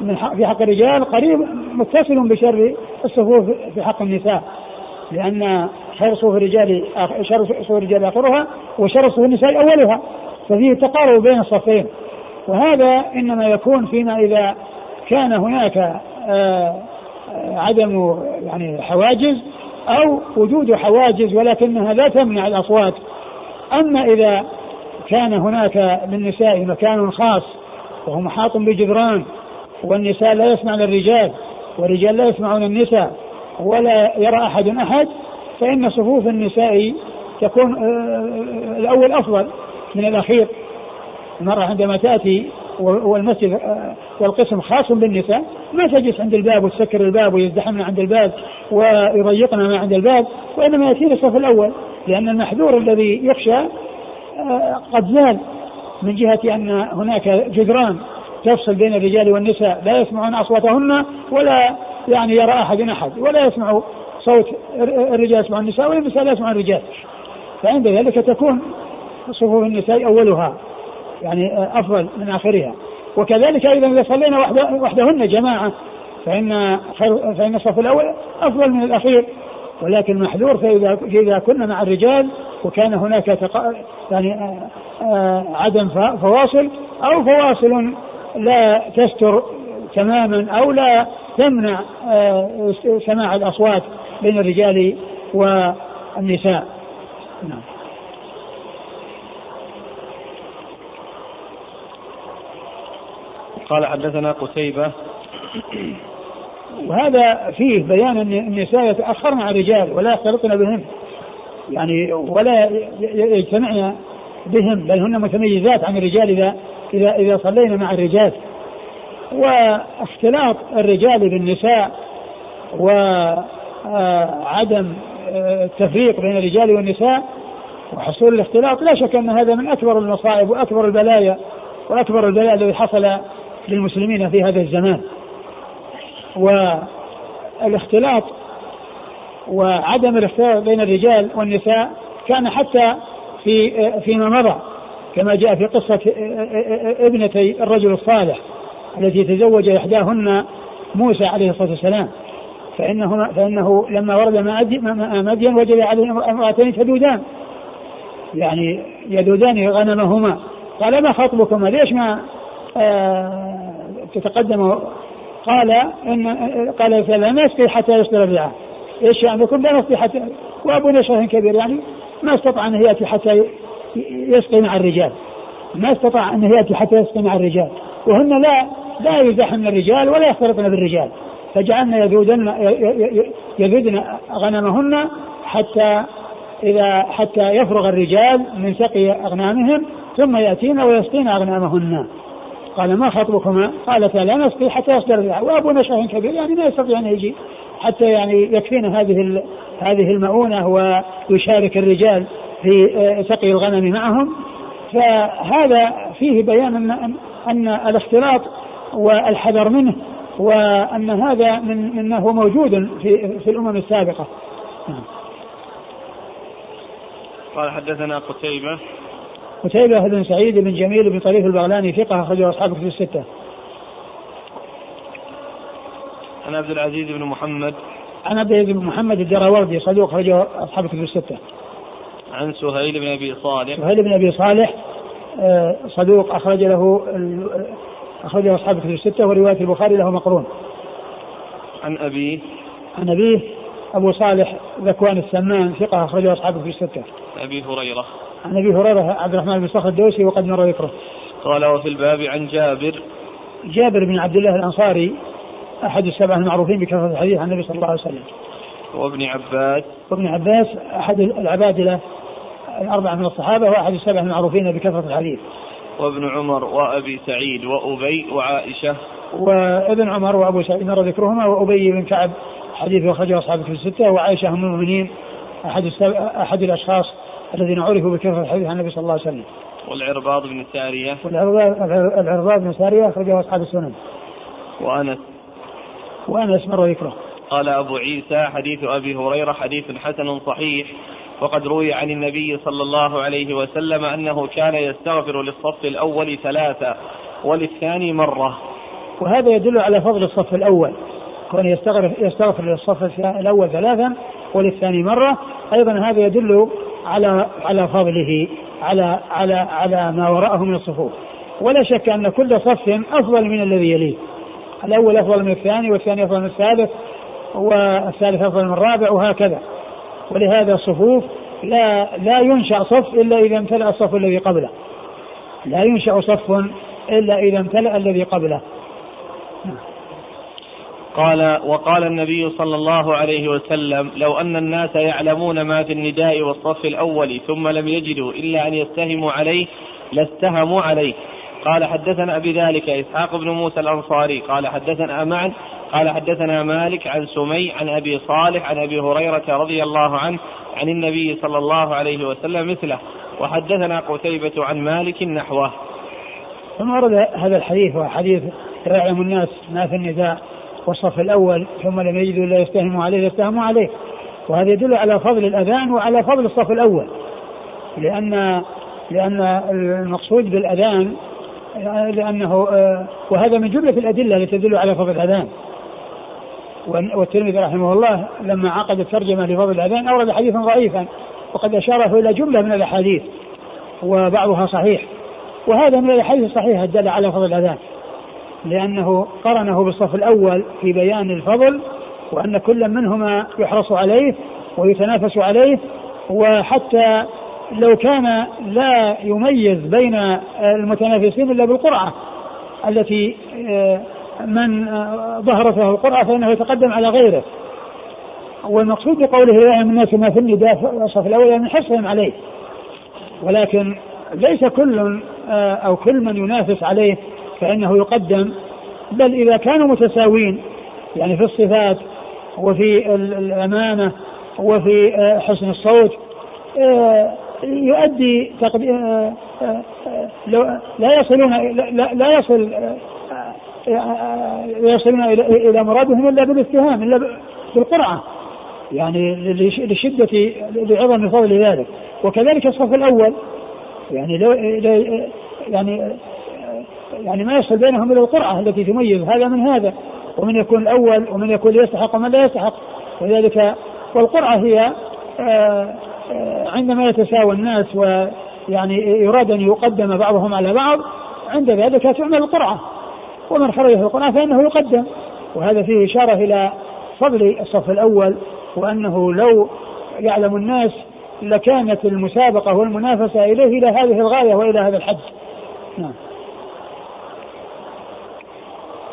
من حق في حق الرجال قريب متصل بشر الصفوف في حق النساء لأن شر صفوف الرجال شر صفوف الرجال آخرها وشر صفوف النساء أولها ففيه تقارب بين الصفين. وهذا إنما يكون فيما إذا كان هناك آه، عدم يعني حواجز أو وجود حواجز ولكنها لا تمنع الأصوات. أما إذا كان هناك للنساء مكان خاص وهو محاط بجدران والنساء لا يسمعن الرجال والرجال لا يسمعون النساء ولا يرى أحد أحد فإن صفوف النساء تكون آه، آه، الأول أفضل من الأخير. المرأة عندما تأتي والمسجد آه، والقسم خاص بالنساء ما تجلس عند الباب وتسكر الباب ويزدحمن عند الباب ويضيقن ما عند الباب وإنما يأتين الصف الأول لأن المحذور الذي يخشى قد زال من جهة أن هناك جدران تفصل بين الرجال والنساء لا يسمعون أصواتهن ولا يعني يرى أحد أحد ولا يسمع صوت الرجال يسمع النساء والنساء لا يسمع الرجال فعند ذلك تكون صفوف النساء أولها يعني أفضل من آخرها وكذلك أيضا إذا صلينا وحدهن جماعة فإن خير فإن الصف الأول أفضل من الأخير ولكن محذور فإذا إذا كنا مع الرجال وكان هناك. يعني آه، آه، عدم فواصل أو فواصل لا تستر تماما أو لا تمنع آه، سماع الأصوات بين الرجال والنساء. نعم. قال حدثنا قتيبة. وهذا فيه بيان أن النساء يتأخرن عن الرجال ولا يختلطن بهم يعني ولا يجتمعن بهم بل هن متميزات عن الرجال إذا اذا إذا صلينا مع الرجال. واختلاط الرجال بالنساء وعدم التفريق بين الرجال والنساء وحصول الاختلاط لا شك أن هذا من أكبر المصائب وأكبر البلايا وأكبر البلاء الذي حصل للمسلمين في هذا الزمان. والاختلاط وعدم الاختلاط بين الرجال والنساء كان حتى في فيما مضى. كما جاء في قصة ابنتي الرجل الصالح التي تزوج إحداهن موسى عليه الصلاة والسلام. فإنه فإنه لما ورد مدين وجد عليه امرأتين تدودان يعني يدودان غنمهما. قال ما خطبكما؟ ليش ما آه تتقدم؟ قال ان قال فلا ما يسقي حتى يصدر الرعاء إيش يعني؟ يكون لا نسقي حتى وابونا شيخ كبير يعني ما استطاع أن يأتي حتى يسقي مع الرجال. ما استطاع أن يأتي حتى يسقي مع الرجال. وهن لا لا يزاحمن الرجال ولا يختلطن بالرجال. فجعلنا يذودن يذودن غنمهن حتى إذا حتى يفرغ الرجال من سقي أغنامهم ثم يأتين ويسقين أغنامهن. قال ما خطبكما؟ قالتا لا نسقي حتى يصدر الرعاء وأبونا شيخ كبير يعني ما يستطيع أن يجي حتى يعني يكفينا هذه هذه المؤونة ويشارك الرجال. في آه، سقي الغنم معهم فهذا فيه بيان ان ان الاختلاط والحذر منه وأن هذا من هو موجود في في الأمم السابقة. نعم. قال حدثنا قتيبة قتيبة بن سعيد بن جميل بن طريف البغلاني ثقة أخرجه أصحاب في الستة. عن عبد العزيز بن محمد عن عبد العزيز بن محمد الدراوردي صدوق أخرجه أصحاب في الستة. عن سهيل بن أبي صالح سهيل بن أبي صالح آه، صدوق أخرج له أخرجه أصحاب في الستة ورواية البخاري له مقرون. عن أبيه عن أبيه أبو صالح ذكوان السمان ثقة أخرجه أصحابه في الستة. أبي هريرة عن أبي هريرة عبد الرحمن بن صخر الدوسي وقد مر ذكره. قال وفي الباب عن جابر جابر بن عبد الله الأنصاري أحد السبعة المعروفين بكثرة الحديث عن النبي صلى الله عليه وسلم. وابن عباس وابن عباس أحد العبادلة الأربعة من الصحابة واحد السبعة المعروفين بكثرة الحديث. وابن عمر وأبي سعيد وأبي وعائشة. وابن عمر وأبو سعيد مر ذكرهما وأبي بن كعب حديث أخرجه أصحاب في الستة وعائشة ام المؤمنين أحد أحد الأشخاص الذين عرفوا بكثرة الحديث عن النبي صلى الله عليه وسلم. والعرباض بن سارية. والعرباض بن سارية أخرجه أصحاب السنن. وأنس. وأنس مر ذكره. قال أبو عيسى حديث أبي هريرة حديث حسن صحيح وقد روي عن النبي صلى الله عليه وسلم أنه كان يستغفر للصف الأول ثلاثة وللثاني مرة. وهذا يدل على فضل الصف الأول كون يستغفر يستغفر للصف الأول ثلاثا وللثاني مرة. أيضا هذا يدل على على فضله على على على ما وراءه من الصفوف. ولا شك أن كل صف أفضل من الذي يليه. الأول أفضل من الثاني والثاني أفضل من الثالث والثالث أفضل من الرابع وهكذا. ولهذا الصفوف لا لا ينشأ صف إلا إذا امتلأ الصف الذي قبله. لا ينشأ صف إلا إذا امتلأ الذي قبله. قال وقال النبي صلى الله عليه وسلم لو أن الناس يعلمون ما في النداء والصف الأول ثم لم يجدوا إلا أن يستهموا عليه لاستهموا عليه. قال حدثنا بذلك إسحاق بن موسى الأنصاري. قال حدثنا معا قال حدثنا مالك عن سمي عن أبي صالح عن أبي هريرة رضي الله عنه عن النبي صلى الله عليه وسلم مثله. وحدثنا قتيبة عن مالك نحوه. ثم ورد هذا الحديث وحديث يعلم الناس ما في النداء والصف الأول ثم لم يجدوا إلا يستهموا عليه يستهموا عليه. وهذا يدل على فضل الأذان وعلى فضل الصف الأول. لأن لأن المقصود بالأذان لأنه وهذا من جملة الأدلة التي تدل على فضل الأذان. والترمذي رحمه الله لما عقد الترجمة لفضل الأذان أورد حديثا ضعيفا وقد أشاره إلى جملة من الأحاديث وبعضها صحيح. وهذا من الأحاديث الصحيحة الدالة على فضل الأذان لأنه قرنه بالصف الأول في بيان الفضل وأن كل منهما يحرص عليه ويتنافس عليه وحتى لو كان لا يميز بين المتنافسين إلا بالقرعة التي آه، من ظهرت له القرعة فإنه يتقدم على غيره. والمقصود بقوله يعلم الناس ما في النداء الصف الأول يعني حرصهم عليه. ولكن ليس كل أو كل من ينافس عليه فإنه يقدم. بل إذا كانوا متساوين يعني في الصفات وفي الأمانة وفي آه، حسن الصوت آه، يؤدي آه، لا يصلون لا, لا يصل يصلون إلى إلى مرادهم إلا بالاتهام إلا بالقرعه يعني لشده لعظم فضل ذلك. وكذلك الصف الأول يعني لو يعني يعني ما يصل بينهم الا القرعه التي تميز هذا من هذا. ومن يكون الأول ومن يكون يستحق ومن لا يستحق. ولذلك والقرعه هي آه، آه، عندما يتساوى الناس ويعني يراد أن يقدم بعضهم على بعض عند ذلك تعمل القرعه ومن خرج في القرعه فإنه يقدم. وهذا فيه إشارة إلى فضل الصف الأول وأنه لو يعلم الناس لكانت المسابقة والمنافسة إليه إلى هذه الغاية وإلى هذا الحد. نعم.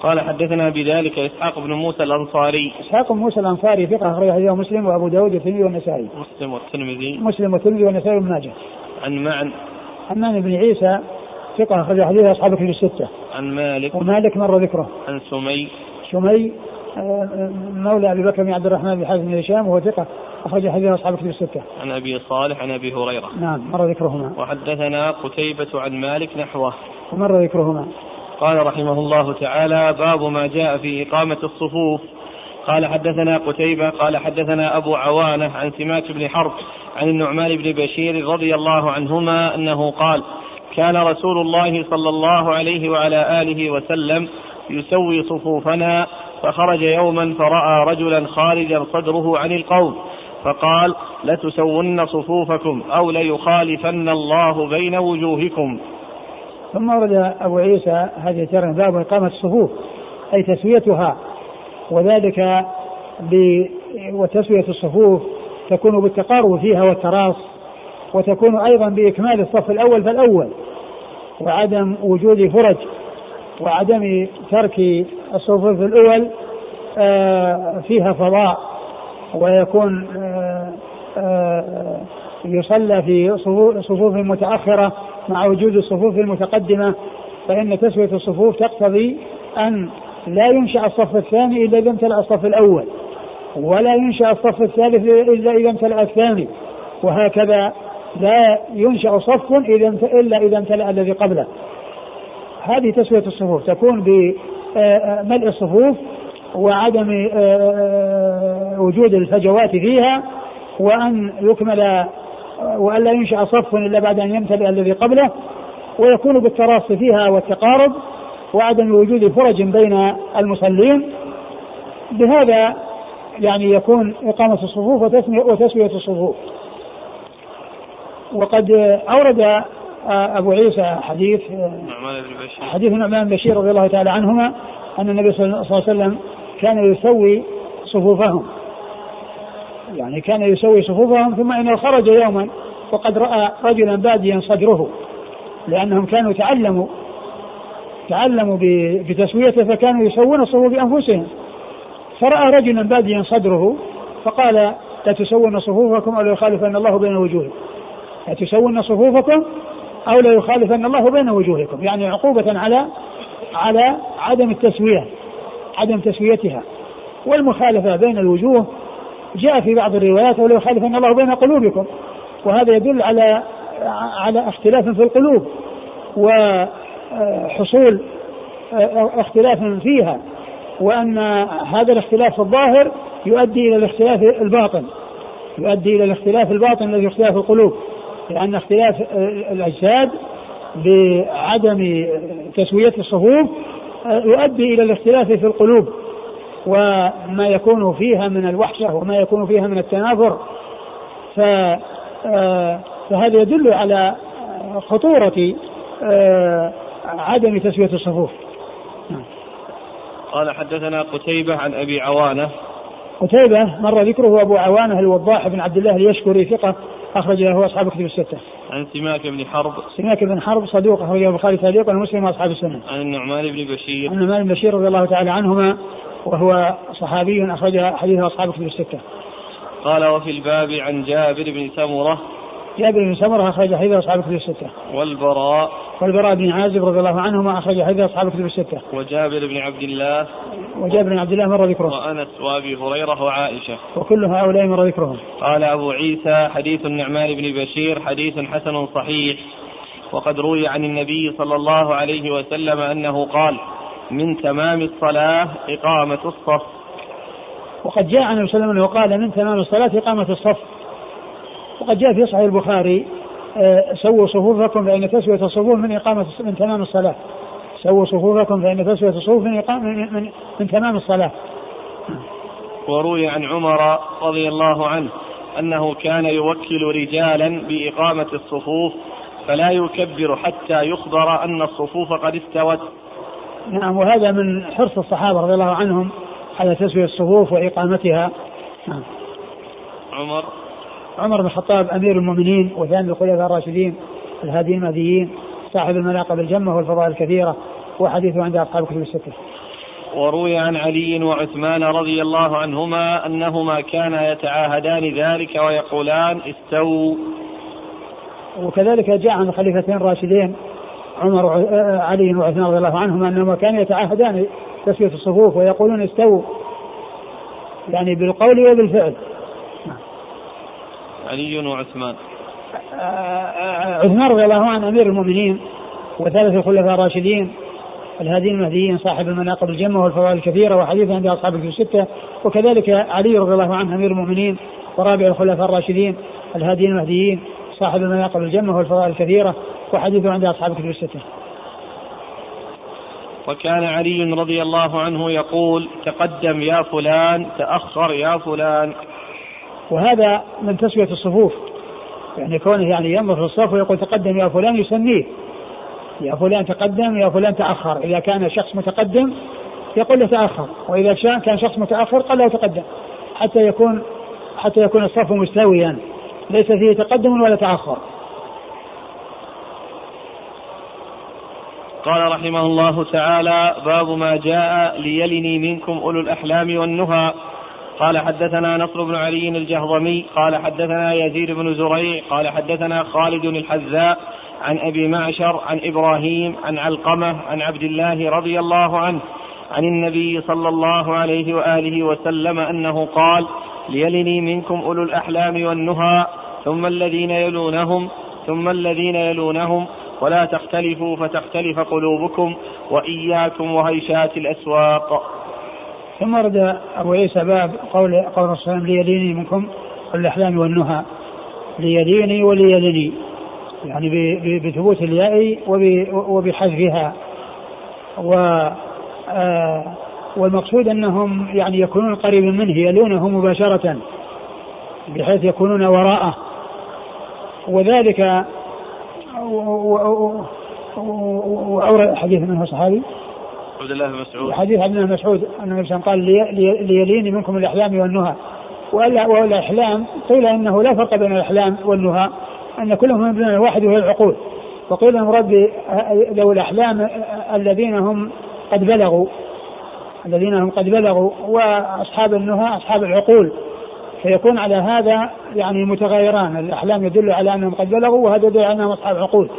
قال حدثنا بذلك إسحاق بن موسى الأنصاري. إسحاق بن موسى الأنصاري ثقة اخرج حديثه مسلم وأبو داود والترمذي والنسائي. مسلم والترمذي. مسلم والترمذي والنسائي وابن ماجه. عن معن. عن بن عيسى ثقة أخرج حديثه أصحاب كتب الستة عن مالك ومالك مر ذكره عن سمي سمي آه، مولى أبي بكر بن عبد الرحمن بن حازم بن هشام وهو ثقة أخرج حديث أصحاب كتب الستة. عن أبي صالح عن أبي هريرة. نعم مر ذكرهما. وحدثنا قتيبة عن مالك نحوه. ومر ذكرهما. قال رحمه الله تعالى باب ما جاء في إقامة الصفوف قال حدثنا قتيبة قال حدثنا أبو عوانة عن سماك بن حرب عن النعمان بن بشير رضي الله عنهما أنه قال كان رسول الله صلى الله عليه وعلى آله وسلم يسوي صفوفنا فخرج يوما فرأى رجلا خارجا صدره عن القوم فقال لتسون صفوفكم أو ليخالفن الله بين وجوهكم. ثم ورد أبو عيسى هذه الترجمة باب إقامة الصفوف أي تسويتها وذلك ب وتسوية الصفوف تكون بالتقارب فيها والتراص وتكون أيضا بإكمال الصف الأول فالأول. وعدم وجود فرج وعدم ترك الصفوف الأول آه، فيها فضاء ويكون آه، آه، يصلى في صفوف متأخرة مع وجود الصفوف المتقدمة فإن تسوية الصفوف تقتضي أن لا ينشأ الصف الثاني إلا إذا امتلأ الصف الأول ولا ينشأ الصف الثالث إلا إذا امتلأ الثاني وهكذا لا ينشأ صف إذا إلا إذا امتلأ الذي قبله. هذه تسوية الصفوف. تكون بملء الصفوف وعدم وجود الفجوات فيها وأن يكمل وأن لا ينشأ صف إلا بعد أن يمتلئ الذي قبله ويكون بالتراصي فيها والتقارب وعدم وجود فرج بين المصلين. بهذا يعني يكون إقامة الصفوف وتسوية الصفوف. وقد أورد أبو عيسى حديث حديث النعمان بن بشير رضي الله تعالى عنهما أن النبي صلى الله عليه وسلم كان يسوي صفوفهم. يعني كان يسوي صفوفهم ثم إنه خرج يوما وقد رأى رجلا باديا صدره لأنهم كانوا تعلموا تعلموا بتسويته فكانوا يسوون الصفوف بأنفسهم. فرأى رجلا باديا صدره فقال لا تسوون صفوفكم أو لا يخالفن الله بين وجوهكم. لا تسوون صفوفكم أو لا يخالفن الله بين وجوهكم يعني عقوبة على على عدم التسوية عدم تسويتها. والمخالفة بين الوجوه جاء في بعض الروايات ولو يخالفن الله بين قلوبكم وهذا يدل على على اختلاف في القلوب وحصول اختلاف فيها وأن هذا الاختلاف في الظاهر يؤدي إلى الاختلاف الباطن يؤدي إلى الاختلاف الباطن الذي اختلاف القلوب. لأن اختلاف الأجساد بعدم تسوية الصفوف يؤدي إلى الاختلاف في القلوب وما يكون فيها من الوحشة وما يكون فيها من التنافر. ف آه، فهذا يدل على خطورة آه، عدم تسوية الصفوف قال حدثنا قتيبة عن أبي عوانة. قتيبة مر ذكره أبو عوانة الوضاح بن عبد الله اليشكري ثقة. أخرج له أصحاب كتب الستة. عن سماك بن حرب. سماك بن حرب صدوق أخرجه البخاري تعليقا ومسلم وأصحاب السنة. عن النعمان بن بشير. عن النعمان بن بشير رضي الله تعالى عنهما وهو صحابي أخرج حديث أصحاب كتب الستة. قال وفي الباب عن جابر بن سمرة جابر بن سمرة أخرج حديث أصحاب كتب الستة. والبراء والبراء بن عازب رضي الله عنهما أخرج حديث أصحاب كتب الستة. وجابر بن عبد الله وجابر بن عبد الله مر ذكره. وأنس وأبي هريرة وعائشة. وكل هؤلاء مر ذكرهم. قال أبو عيسى حديث النعمان بن بشير حديث حسن صحيح وقد روي عن النبي صلى الله عليه وسلم أنه قال من تمام الصلاة إقامة الصف وقد جاء عن النبي صلى الله عليه وسلم وقال من تمام الصلاة إقامة الصف وقد جاء في صحيح البخاري سووا صفوفكم فإن تسوية الصفوف من إقامة من تمام الصلاة. سووا صفوفكم فإن تسوية الصفوف من إقامة من, من, من تمام الصلاة. وروي عن عمر رضي الله عنه أنه كان يوكل رجالا بإقامة الصفوف فلا يكبر حتى يخبر أن الصفوف قد استوت. نعم وهذا من حرص الصحابة رضي الله عنهم على تسوية الصفوف وإقامتها. نعم. عمر عمر بن الخطاب أمير المؤمنين وثاني الخلفاء الراشدين الهاديين المهديين صاحب المناقب الجمة والفضائل الكثيرة وحديثه عند أصحاب كتب الستة. وروي عن علي وعثمان رضي الله عنهما أنهما كانا يتعاهدان ذلك ويقولان استووا وكذلك جاء عن الخليفتين الراشدين عمر علي وعثمان رضي الله عنهما أنهما كانوا يتعاهدان تسويه الصفوف ويقولون استووا يعني بالقول وبالفعل. علي وعثمان عثمان. رضي الله عنه أمير المؤمنين وثالث الخلفاء الراشدين الهادين المهديين صاحب المناقب الجمة والفضائل الكثيرة وحديث عند أصحاب الستة وكذلك علي رضي الله عنه أمير المؤمنين ورابع الخلفاء الراشدين الهادين المهديين صاحب المناقب الجمة والفضائل الكثيرة وحديثه عند أصحاب الكتب الستة. وكان علي رضي الله عنه يقول تقدم يا فلان تأخر يا فلان. وهذا من تسوية الصفوف. يعني كونه يعني ينظر في الصف ويقول تقدم يا فلان يسميه. يا فلان تقدم يا فلان تأخر. إذا كان شخص متقدم يقول له تأخر. وإذا كان شخص متأخر قال له تقدم. حتى يكون حتى يكون الصف مستويا. ليس فيه تقدم ولا تأخر. قال رحمه الله تعالى باب ما جاء ليلني منكم أولو الأحلام والنهى قال حدثنا نصر بن علي الجهضمي قال حدثنا يزيد بن زريع قال حدثنا خالد الحذاء عن أبي معشر عن إبراهيم عن علقمة عن عبد الله رضي الله عنه عن النبي صلى الله عليه وآله وسلم أنه قال ليلني منكم أولو الأحلام والنهى ثم الذين يلونهم ثم الذين يلونهم ولا تختلفوا فتختلف قلوبكم وإياكم وهيشات الأسواق. ثم ورد أبو عيسى باب قول قول الرسول ليليني منكم الأحلام والنهى ليليني وليلني يعني بثبوت الياء وبحذفها و آه، والمقصود انهم يعني يكونون قريبا منه يلونه مباشرة بحيث يكونون وراءه وذلك وأورد حديث منه صحابي عبد الله بن مسعود. حديث عبد الله بن مسعود أن النبي قال ليليني منكم الأحلام والنهى. والأحلام قيل إنه لا فرق بين الأحلام والنهى أن كلهم من بين الواحد وهي العقول. وقيل المراد لو الأحلام الذين هم قد بلغوا الذين هم قد بلغوا وأصحاب النهى أصحاب العقول. فيكون على هذا يعني متغايران الأحلام يدل على أنهم قد بلغوا وهذا يدل على أنهم أصحاب عقول.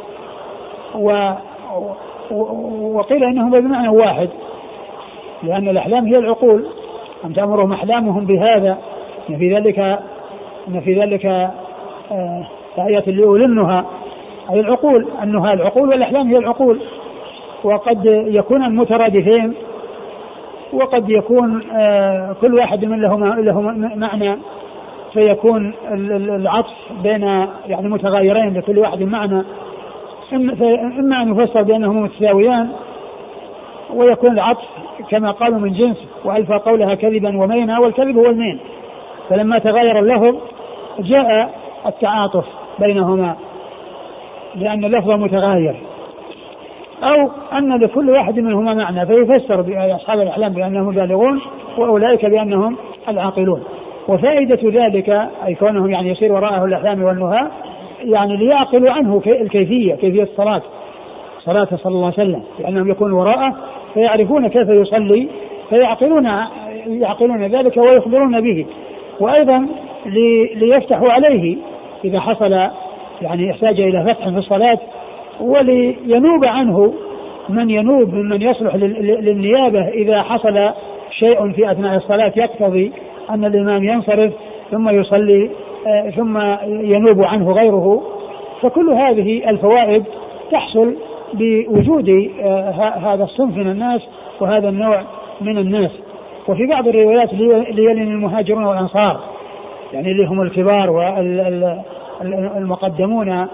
و وقيل إنهم بمعنى واحد لأن الأحلام هي العقول. أم تأمرهم أحلامهم بهذا؟ إن في ذلك إن في ذلك آه آية لاولي النهى أي العقول النهى العقول والأحلام هي العقول. وقد يكون المترادفين وقد يكون آه كل واحد من له له معنى. فيكون العطف بين يعني متغايرين لكل واحد معنى. إما أن يفسر بأنهما متساويان ويكون العطف كما قالوا من جنس وألفى قولها كذبا ومينا والكذب هو المين. فلما تغير اللفظ جاء التعاطف بينهما لأن اللفظ متغاير. أو أن لكل واحد منهما معنى فيفسر بأصحاب الأحلام بأنهم بالغون وأولئك بأنهم العاقلون. وفائدة ذلك أي كونهم يعني يصير وراءه الأحلام والنهى يعني ليعقلوا عنه الكيفية كيفية الصلاة صلاة صلى الله عليه وسلم لأنهم يكونوا وراءه فيعرفون كيف يصلي فيعقلون يعقلون ذلك ويخبرون به. وأيضا ليفتحوا عليه إذا حصل يعني احتاج إلى فتح في الصلاة ولينوب عنه من ينوب ممن يصلح للنيابة إذا حصل شيء في أثناء الصلاة يقتضي أن الإمام ينصرف ثم يصلي ثم ينوب عنه غيره. فكل هذه الفوائد تحصل بوجود آه، هذا الصنف من الناس وهذا النوع من الناس. وفي بعض الروايات ليلن المهاجرون والأنصار يعني اللي هم الكبار والمقدمون آه،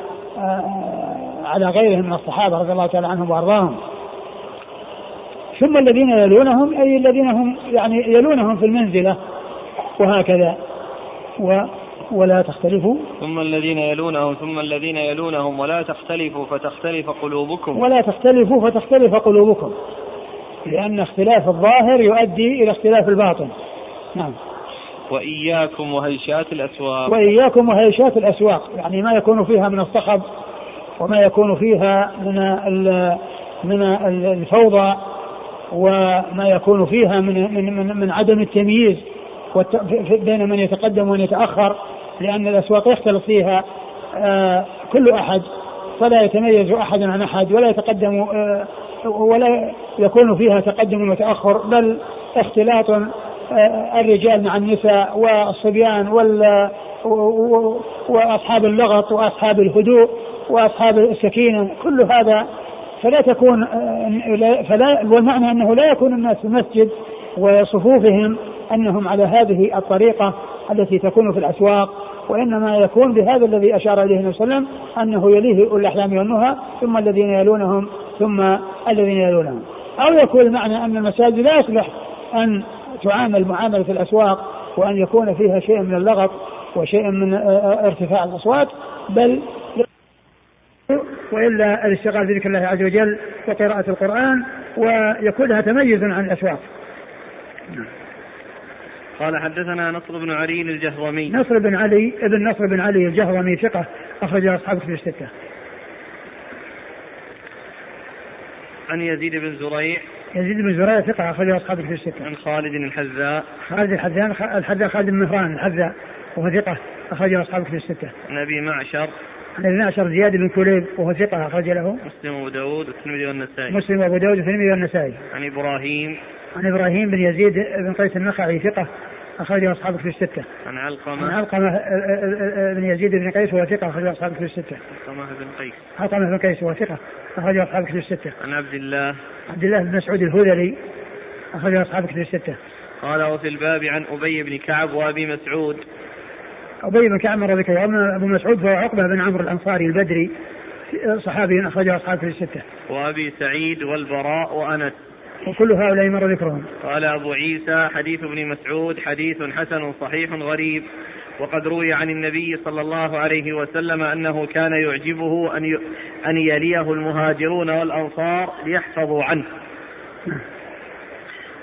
على غيرهم من الصحابة رضي الله تعالى عنهم وأرضاهم. ثم الذين يلونهم أي الذين هم يعني يلونهم في المنزلة وهكذا. و ولا تختلفوا ثم الذين يلونهم ثم الذين يلونهم ولا تختلفوا فتختلف قلوبكم. ولا تختلفوا فتختلف قلوبكم. لأن اختلاف الظاهر يؤدي إلى اختلاف الباطن. نعم. وإياكم وهيشات الأسواق. وإياكم وهيشات الأسواق. يعني ما يكون فيها من الصخب وما يكون فيها من من الفوضى وما يكون فيها من من من, من عدم التمييز بين من يتقدم ومن يتأخر. لأن الأسواق يختلط فيها آه، كل أحد. فلا يتميز أحد عن أحد ولا يتقدم آه، ولا يكون فيها تقدم وتأخر بل اختلاط آه، الرجال مع النساء والصبيان وال وأصحاب اللغط وأصحاب الهدوء وأصحاب السكينة كل هذا فلا تكون فلا والمعنى أنه لا يكون الناس في المسجد وصفوفهم أنهم على هذه الطريقة التي تكون في الأسواق. وإنما يكون بهذا الذي أشار إليه النبي صلى الله عليه وسلم أنه يليه اولي الأحلام والنهى ثم الذين يلونهم ثم الذين يلونهم أو يكون المعنى أن المساجد لا يصلح أن تعامل معاملة الأسواق وأن يكون فيها شيء من اللغط وشيء من ارتفاع الأصوات بل وإلا الاشتغال بذكر الله عز وجل وقراءة القرآن ويكون لها تميز عن الأسواق. قال حدثنا نصر بن علي الجهضمي. نصر بن علي ابن نصر بن علي الجهضمي ثقة أخرج أصحاب في الستة. عن يزيد بن زريع. يزيد بن زريع ثقة أخرج أصحاب في الستة. عن خالد الحذاء. خالد الحذاء الحذاء خالد بن مهران الحذاء وهو ثقة أخرج أصحاب في الستة. عن أبي معشر. عن ابن معشر زياد بن كليب وهو ثقة أخرج له. مسلم وأبو داود والترمذي والنسائي. مسلم وأبو داود والترمذي والنسائي. عن إبراهيم. عن إبراهيم بن يزيد بن قيس النخعي ثقة أخرجه أصحابك في الستة. عن علقمة. عن علقمة آه، آه، آه، بن يزيد بن قيس وهو ثقة أخرجه أصحابك في الستة. علقمة بن قيس. علقمة بن قيس وهو ثقة أخرجه أصحابك في الستة. عن عبد الله. عبد الله بن مسعود الهذلي أخرجه أصحابك في الستة. قال وفي الباب عن أبي بن كعب وأبي مسعود. أبي بن كعب مر ذكره وأما أبو مسعود فهو عقبة بن عمرو الأنصاري البدري صحابي أخرجه أصحابك في الستة. وأبي سعيد والبراء وأنس. وكل هؤلاء مر ذكرهم. قال أبو عيسى حديث ابن مسعود حديث حسن صحيح غريب وقد روي عن النبي صلى الله عليه وسلم أنه كان يعجبه أن أن يليه المهاجرون والأنصار ليحفظوا عنه.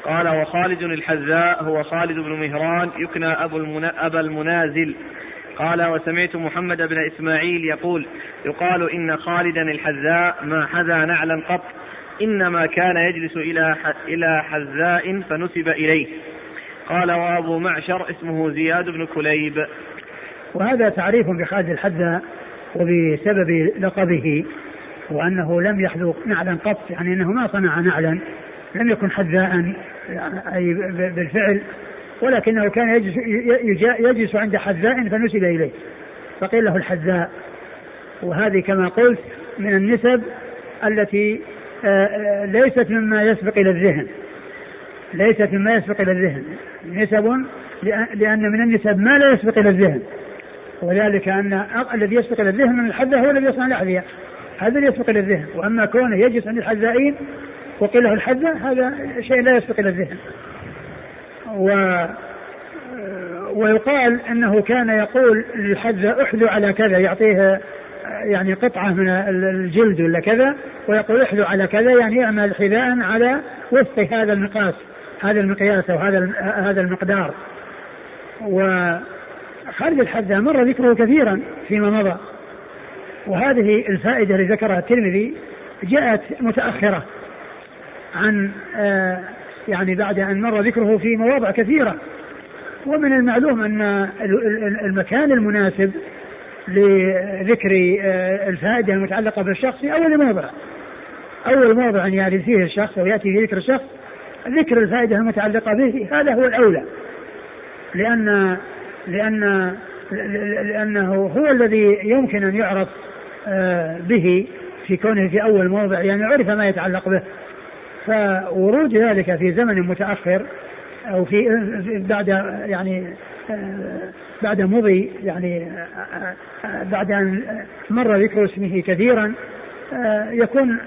قال وخالد الحذاء هو خالد بن مهران يكنى أبو المنا أبا المنازل. قال وسمعت محمد بن إسماعيل يقول يقال إن خالدا الحذاء ما حذا نعلا قط إنما كان يجلس إلى إلى حذاء فنسب إليه. قال وأبو معشر اسمه زياد بن كليب. وهذا تعريف بخالد الحذاء وبسبب لقبه وأنه لم يحذو نعلا قط يعني أنه ما صنع نعلا لم يكن حذاء أي بالفعل ولكنه كان يجلس, يجلس عند حذاء فنسب إليه. فقيل له الحذاء. وهذه كما قلت من النسب التي ليست مما يسبق إلى الذهن. ليست مما يسبق إلى الذهن. نسب لأن من النسب ما لا يسبق إلى الذهن. وذلك أن الذي يسبق إلى الذهن من الحذاء هو الذي يصنع الأحذية. هذا اللي يسبق إلى الذهن. وأما كونه يجلس عند الحذائين وقيل له الحذاء هذا شيء لا يسبق إلى الذهن. و ويقال أنه كان يقول للحذاء احذو على كذا يعطيه يعني قطعة من الجلد ولا كذا ويقول احذو على كذا يعني اعمل حذاء على وفق هذا المقاس هذا المقياس أو هذا هذا المقدار. وخالد الحذاء مر ذكره كثيرا فيما مضى. وهذه الفائدة اللي ذكرها الترمذي جاءت متأخرة عن آه، يعني بعد أن مر ذكره في مواضع كثيرة. ومن المعلوم أن المكان المناسب لذكر آه، الفائدة المتعلقة بالشخص في أول موضع. أول موضع يأتي فيه الشخص أو يأتي فيه ذكر الشخص ذكر الفائدة المتعلقة به هذا هو الأولى. لأن لأن لأنه هو الذي يمكن أن يعرف آه، به في كونه في أول موضع يعني عرف ما يتعلق به. فورود ذلك في زمن متأخر أو في بعد يعني بعد مضي يعني بعد أن مر ذكر اسمه كثيرا يكون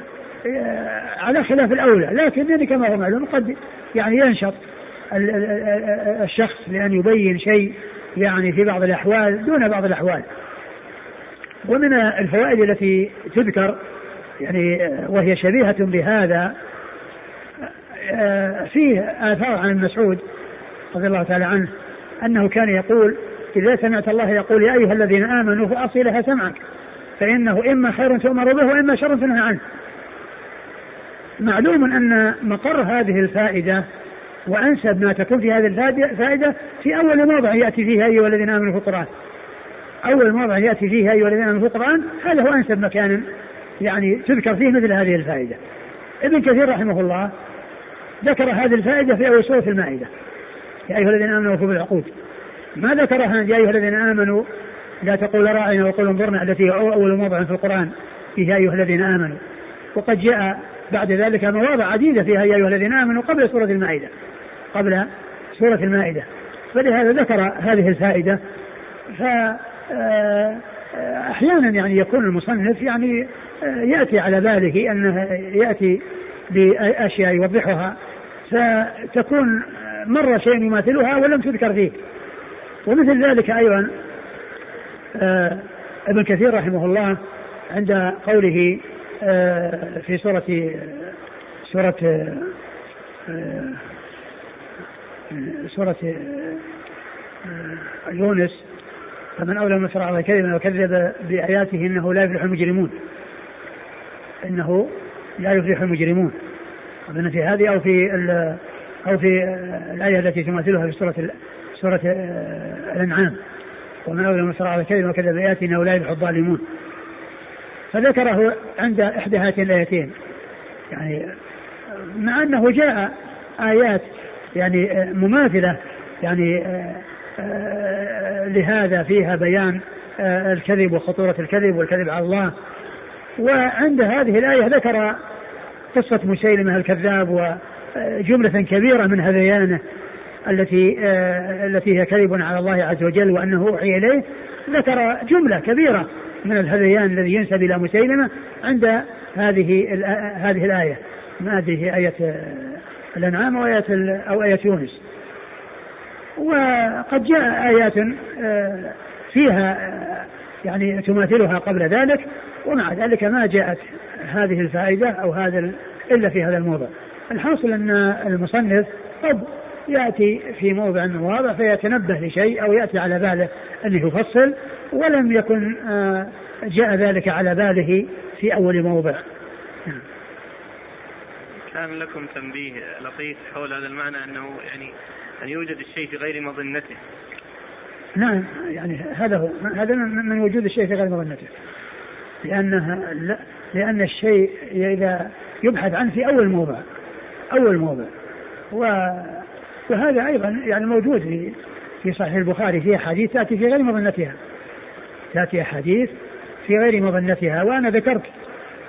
على خلاف الأولى. لكن يعني كما هو معلوم قد يعني ينشط الشخص لأن يبين شيء يعني في بعض الأحوال دون بعض الأحوال. ومن الفوائد التي تذكر يعني وهي شبيهة بهذا فيه آثار عن المسعود رضي الله تعالى عنه. أنه كان يقول إذا سمعت الله يقول يا أيها الذين آمنوا فأصلها سمعك فإنه إما خير تؤمر به وإما شر تنهى عنه. معلوم أن مقر هذه الفائدة وأنسب ما تكون في هذه الفائدة في أول موضع يأتي فيه أيها الذين آمنوا في القرآن. أول موضع يأتي فيه أيها الذين آمنوا في القرآن هذا هو أنسب مكان يعني تذكر فيه مثل هذه الفائدة. ابن كثير رحمه الله ذكر هذه الفائدة في أول سورة المائدة. يا أيها الذين آمنوا وفوا بالعقود ما ذكرها يا أيها الذين آمنوا لا تقول راعنا وقول انظرنا التي هي أول موضع في القرآن. فيها أيها الذين آمنوا. وقد جاء بعد ذلك مواضع عديدة فيها يا أيها الذين آمنوا قبل سورة المائدة. قبل سورة المائدة. فلهذا ذكر هذه الفائدة. ف آه، أحيانا يعني يكون المصنف يعني آه، يأتي على باله أنه يأتي بأشياء يوضحها. فتكون مر شيء يماثلها ولم تذكر فيه. ومثل ذلك أيضا آه ابن كثير رحمه الله عند قوله آه في سورة سورة آه سورة يونس فمن أولى من على كلمة وكذب بآياته إنه لا يفلح المجرمون. إنه لا يفلح المجرمون. أظن في هذه أو في أو في الآية التي تماثلها في سورة سورة آه، الأنعام. ومن أولى من على كلمة وكذب لا يفلح الظالمون. فذكره عند إحدى هاتين الآيتين. يعني مع أنه جاء آيات يعني مماثلة يعني لهذا فيها بيان الكذب وخطورة الكذب والكذب على الله. وعند هذه الآية ذكر قصة مسيلمة الكذاب وجملة كبيرة من هذيانه التي التي هي كذب على الله عز وجل وأنه أوحي إليه. ذكر جملة كبيرة من الهذيان الذي ينسب إلى مسيلمة عند هذه هذه الآية. ما أدري هي آية الأنعام أو آية أو آية يونس. وقد جاء آيات آه، فيها آه، يعني تماثلها قبل ذلك. ومع ذلك ما جاءت هذه الفائدة أو هذا إلا في هذا الموضع. الحاصل أن المصنف قد يأتي في موضع من المواضع فيتنبه لشيء أو يأتي على باله أنه يفصل ولم يكن آه، جاء ذلك على باله في أول موضع. كان لكم تنبيه لطيف حول هذا المعنى أنه يعني أن يوجد الشيء في غير مظنته نعم يعني هذا هو هذا من وجود الشيء في غير مظنته لأنها لأن الشيء إذا يبحث عنه في أول موضع أول موضع. وهذا أيضا يعني موجود في في صحيح البخاري في أحاديث تأتي في غير مظنتها. تأتي أحاديث في غير مظنتها. وأنا ذكرت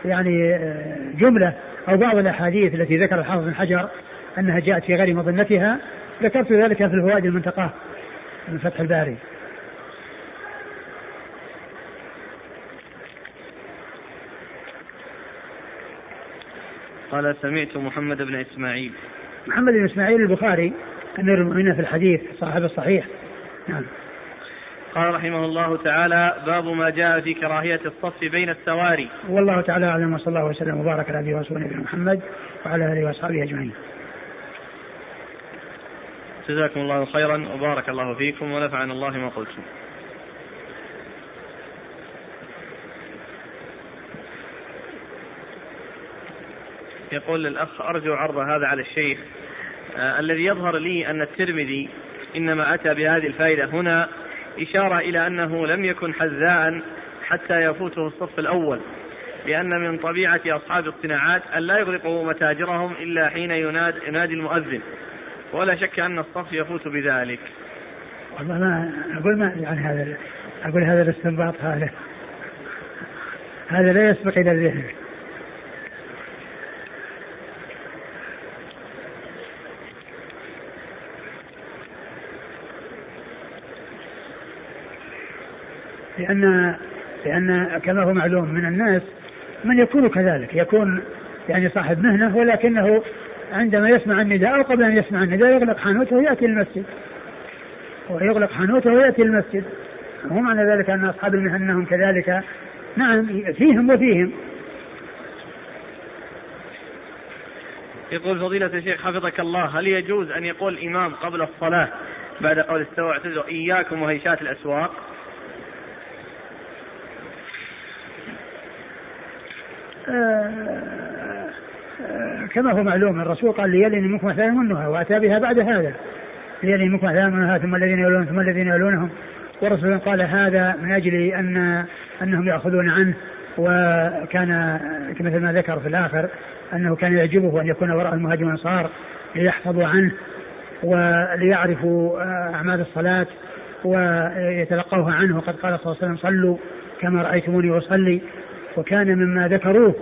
يعني آه، جملة أو بعض الأحاديث التي ذكر الحافظ بن حجر أنها جاءت في غير مظنتها. ذكرت ذلك في الفوائد المنتقاه من فتح الباري. قال سمعت محمد بن إسماعيل. محمد بن إسماعيل البخاري أمير المؤمنين في الحديث صاحب الصحيح. نعم. قال رحمه الله تعالى باب ما جاء في كراهية الصف بين السواري. والله تعالى أعلم وصلى الله وسلم وبارك على أبي ورسوله محمد وعلى آله وأصحابه أجمعين. جزاكم الله خيرا وبارك الله فيكم ونفعنا الله ما قلتم. يقول الأخ أرجو عرض هذا على الشيخ. آه الذي يظهر لي أن الترمذي إنما أتى بهذه الفائدة هنا إشارة إلى أنه لم يكن حذاء حتى يفوته الصف الأول لأن من طبيعة أصحاب الصناعات أن لا يغلقوا متاجرهم إلا حين يناد ينادي المؤذن. ولا شك أن الصف يفوت بذلك. والله ما أقول ما يعني هذا أقول هذا الاستنباط هذا. هذا لا يسبق إلى الذهن. لأن لأن كما هو معلوم من الناس من يكون كذلك يكون يعني صاحب مهنة ولكنه عندما يسمع النداء أو قبل أن يسمع النداء يغلق حانوته ويأتي المسجد. ويغلق حانوته ويأتي المسجد. مو معنى ذلك أن أصحاب المهن أنهم كذلك نعم فيهم وفيهم. يقول فضيلة الشيخ حفظك الله هل يجوز أن يقول الإمام قبل الصلاة بعد قول استوى اعتذروا إياكم وهيشات الأسواق آه، آه، كما هو معلوم الرسول قال ليلني منكم اثنان منها وأتى بها بعد هذا. ليلني منكم اثنان منها ثم الذين يلون ثم الذين يلونهم والرسول قال هذا من أجل أن أنهم يأخذون عنه وكان مثل ما ذكر في الآخر أنه كان يعجبه أن يكون وراء المهاجر والانصار ليحفظوا عنه وليعرفوا آه، أعمال الصلاة ويتلقوها عنه. وقد قال صلى الله عليه وسلم صلوا كما رأيتموني أصلي. وكان مما ذكروه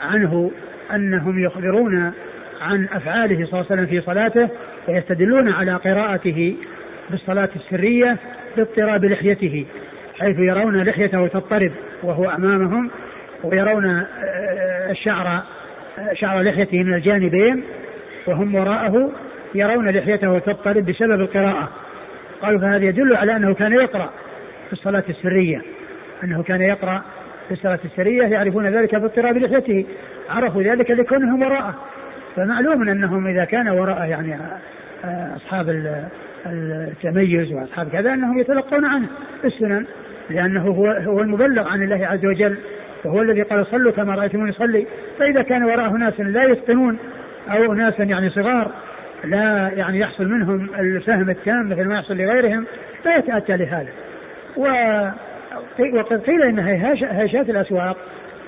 عنه أنهم يخبرون عن أفعاله صلى الله عليه وسلم في صلاته ويستدلون على قراءته بالصلاة السرية باضطراب لحيته حيث يرون لحيته تضطرب وهو أمامهم ويرون آه، الشعر آه، شعر لحيته من الجانبين وهم وراءه يرون لحيته تضطرب بسبب القراءة. قالوا فهذا يدل على أنه كان يقرأ في الصلاة السرية أنه كان يقرأ في الصلاة السرية يعرفون ذلك باضطراب لحيته. عرفوا ذلك لكونهم وراءه. فمعلوم أنهم إذا كان وراءه يعني آه، أصحاب التميز وأصحاب كذا أنهم يتلقون عنه السنن لأنه هو هو المبلغ عن الله عز وجل وهو الذي قال صلوا كما رأيتموني يصلي. فإذا كان وراءه ناس لا يتقنون أو ناس يعني صغار لا يعني يحصل منهم الفهم التام مثل ما يحصل لغيرهم لا يتأتى لهذا. وقد قيل إن هيشات الأسواق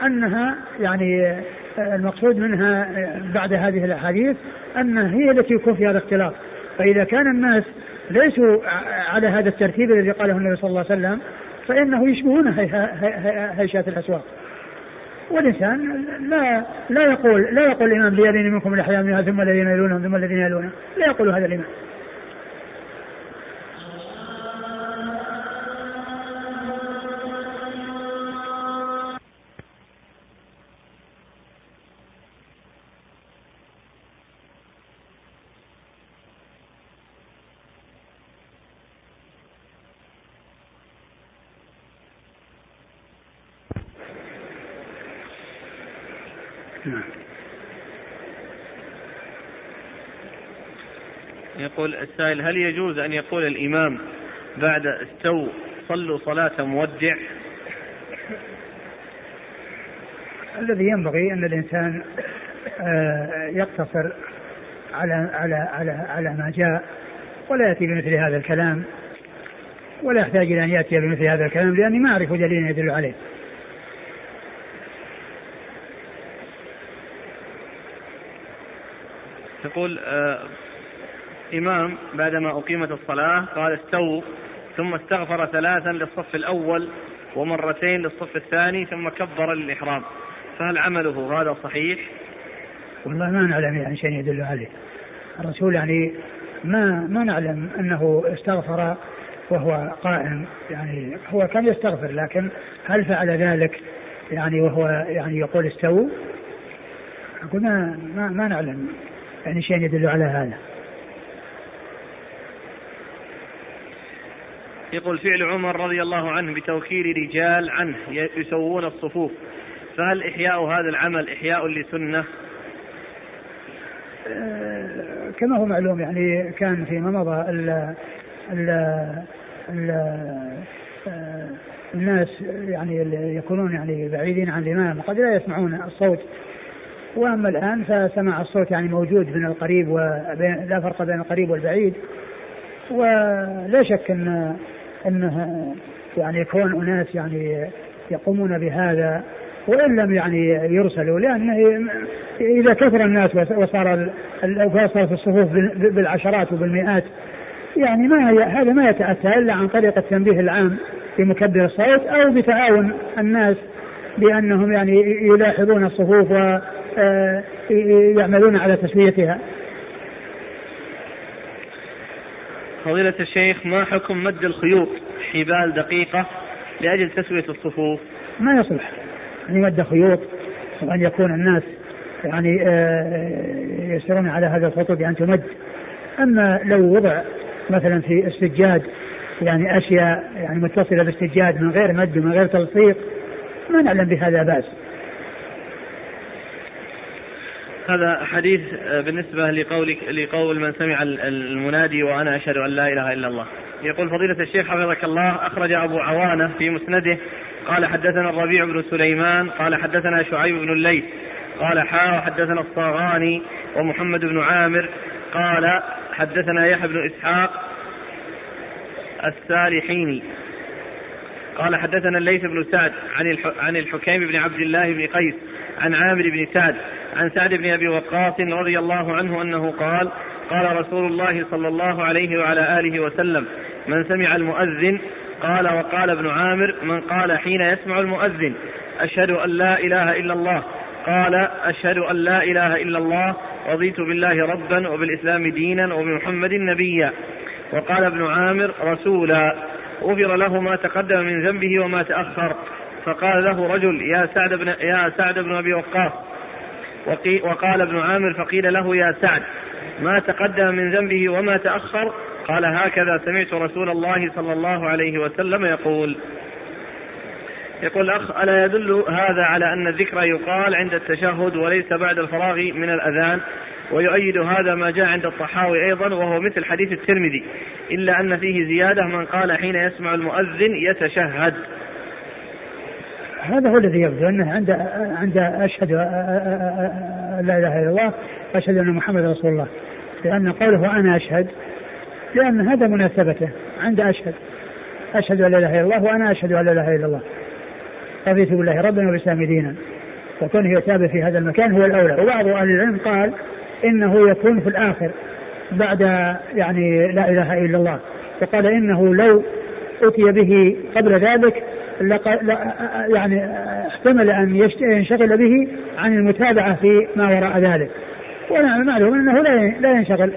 أنها يعني المقصود منها بعد هذه الأحاديث انها هي التي يكون فيها الاختلاط فإذا كان الناس ليسوا على هذا الترتيب الذي قاله النبي صلى الله عليه وسلم فإنه يشبهون هيشات الأسواق. والإنسان لا لا يقول لا يقول الإمام ليلين منكم الأحياء منها ثم الذين يلونهم ثم الذين يلونهم لا يقول هذا الإمام. يقول السائل هل يجوز أن يقول الإمام بعد استو صلوا صلاة مودع؟ الذي ينبغي أن الإنسان آه، يقتصر على على على على ما جاء ولا يأتي بمثل هذا الكلام ولا يحتاج إلى أن يأتي بمثل هذا الكلام لأني ما أعرف دليل يدل عليه. يقول آه إمام بعدما أقيمت الصلاة قال استووا ثم استغفر ثلاثا للصف الأول ومرتين للصف الثاني ثم كبر للإحرام فهل عمله هذا صحيح؟ والله ما نعلم يعني شيء يدل عليه الرسول يعني ما ما نعلم أنه استغفر وهو قائم يعني هو كان يستغفر لكن هل فعل ذلك يعني وهو يعني يقول استووا؟ أقول ما ما, ما نعلم يعني شيء يدل على هذا. يقول فعل عمر رضي الله عنه بتوكيل رجال عنه يسوون الصفوف. فهل إحياء هذا العمل إحياء لسنة؟ آه، كما هو معلوم يعني كان فيما مضى ال ال ال آه، الناس يعني يكونون يعني بعيدين عن الإمام قد لا يسمعون الصوت. وأما الآن فسماع الصوت يعني موجود من القريب وبين لا فرق بين القريب والبعيد. ولا شك إن أنه يعني يكون أناس يعني يقومون بهذا وإن لم يعني يرسلوا لأنه إذا كثر الناس وصار الاوقات صارت الصفوف بالعشرات وبالمئات يعني ما هذا ما يتأتى إلا عن طريق التنبيه العام بمكبر الصوت أو بتعاون الناس بأنهم يعني يلاحظون الصفوف ويعملون على تسويتها فضيلة الشيخ ما حكم مد الخيوط حبال دقيقة لأجل تسوية الصفوف؟ ما يصلح. أن يمد خيوط وأن يكون الناس يعني آه، يسرون على هذا الخطوط بأن تمد. أما لو وضع مثلا في السجاد يعني أشياء يعني متصلة بالسجاد من غير مد ومن غير تلصيق ما نعلم بهذا بأس. هذا حديث آه، بالنسبة لقولك لقول من سمع المنادي وأنا أشهد أن لا إله إلا الله. يقول فضيلة الشيخ حفظك الله أخرج أبو عوانة في مسنده قال حدثنا الربيع بن سليمان قال حدثنا شعيب بن الليث قال حا وحدثنا الصاغاني ومحمد بن عامر قال حدثنا يحيى بن إسحاق السالحيني قال حدثنا الليث بن سعد عن عن الحكيم بن عبد الله بن قيس عن عامر بن سعد عن سعد بن أبي وقاص رضي الله عنه أنه قال قال رسول الله صلى الله عليه وعلى آله وسلم من سمع المؤذن قال وقال ابن عامر من قال حين يسمع المؤذن أشهد أن لا إله إلا الله قال أشهد أن لا إله إلا الله رضيت بالله ربا وبالإسلام دينا وبمحمد نبيا. وقال ابن عامر رسولا غفر له ما تقدم من ذنبه وما تأخر. فقال له رجل يا سعد بن يا سعد بن أبي وقاص وقال ابن عامر فقيل له يا سعد ما تقدم من ذنبه وما تأخر؟ قال هكذا سمعت رسول الله صلى الله عليه وسلم يقول. يقول الأخ ألا يدل هذا على أن الذكر يقال عند التشهد وليس بعد الفراغ من الأذان؟ ويؤيد هذا ما جاء عند الطحاوي أيضا وهو مثل حديث الترمذي إلا أن فيه زيادة من قال حين يسمع المؤذن يتشهد. هذا هو الذي يبدو أنه عند عند أشهد لا إله إلا الله أشهد أن محمد رسول الله. لأن قوله أنا أشهد لأن هذا مناسبته. عند أشهد. أشهد أن لا إله إلا الله وأنا أشهد أن لا إله إلا الله. رضيت بالله ربا وبالإسلام دينا. فكونه يتابع في هذا المكان هو الأولى. وبعض أهل العلم قال إنه يكون في الآخر بعد يعني لا إله إلا الله. وقال إنه لو أتي به قبل ذلك يعني احتمل أن ينشغل به عن المتابعة في ما وراء ذلك. ونعم معلوم أنه لا لا ينشغل.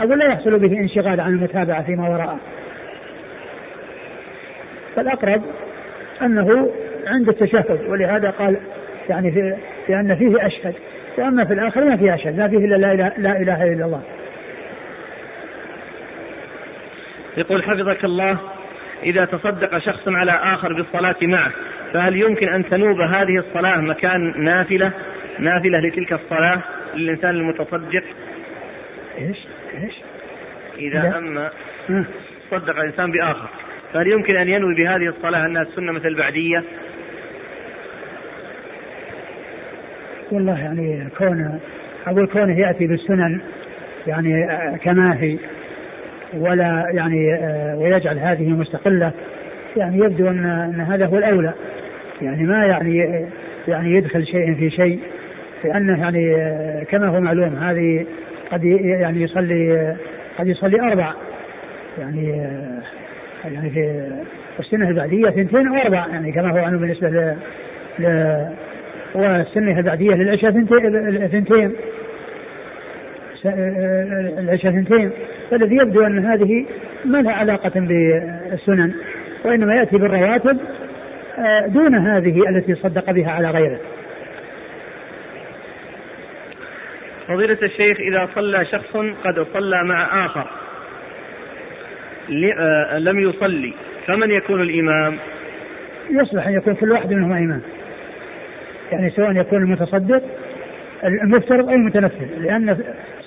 أقول لا يحصل به انشغال عن المتابعة فيما وراءه. فالأقرب أنه عند التشهد ولهذا قال يعني في لأن فيه أشهد. وأما في الآخر ما فيه أشهد ما فيه إلا لا اله, لا إله إلا الله. يقول حفظك الله إذا تصدق شخص على آخر بالصلاة معه فهل يمكن أن تنوب هذه الصلاة مكان نافلة؟ نافلة لتلك الصلاة للإنسان المتصدق؟ إيش؟ إيش؟ إذا أما صدق إنسان بآخر فهل يمكن أن ينوي بهذه الصلاة أنها السنة مثل البعدية؟ والله يعني كونه أقول كونه يأتي بالسنن يعني كما هي. ولا يعني آه، ويجعل هذه مستقلة يعني يبدو أن, أن هذا هو الأولى. يعني ما يعني يعني يدخل شيء في شيء لأنه يعني آه، كما هو معلوم هذه قد يعني يصلي قد يصلي أربع. يعني آه، يعني في السنة البعدية اثنتين أو أربع يعني كما هو معلوم بالنسبة ل, ل والسنة البعدية للعشاء اثنتين العشاء اثنتين فالذي يبدو أن هذه ما لها علاقة بالسنن وإنما يأتي بالرواتب آه، دون هذه التي صدق بها على غيره. فضيلة الشيخ إذا صلى شخص قد صلى مع آخر آه، لم يصلي فمن يكون الإمام؟ يصلح أن يكون كل واحد منهما إمام. يعني سواء يكون المتصدق المفترض أو المتنفل لأن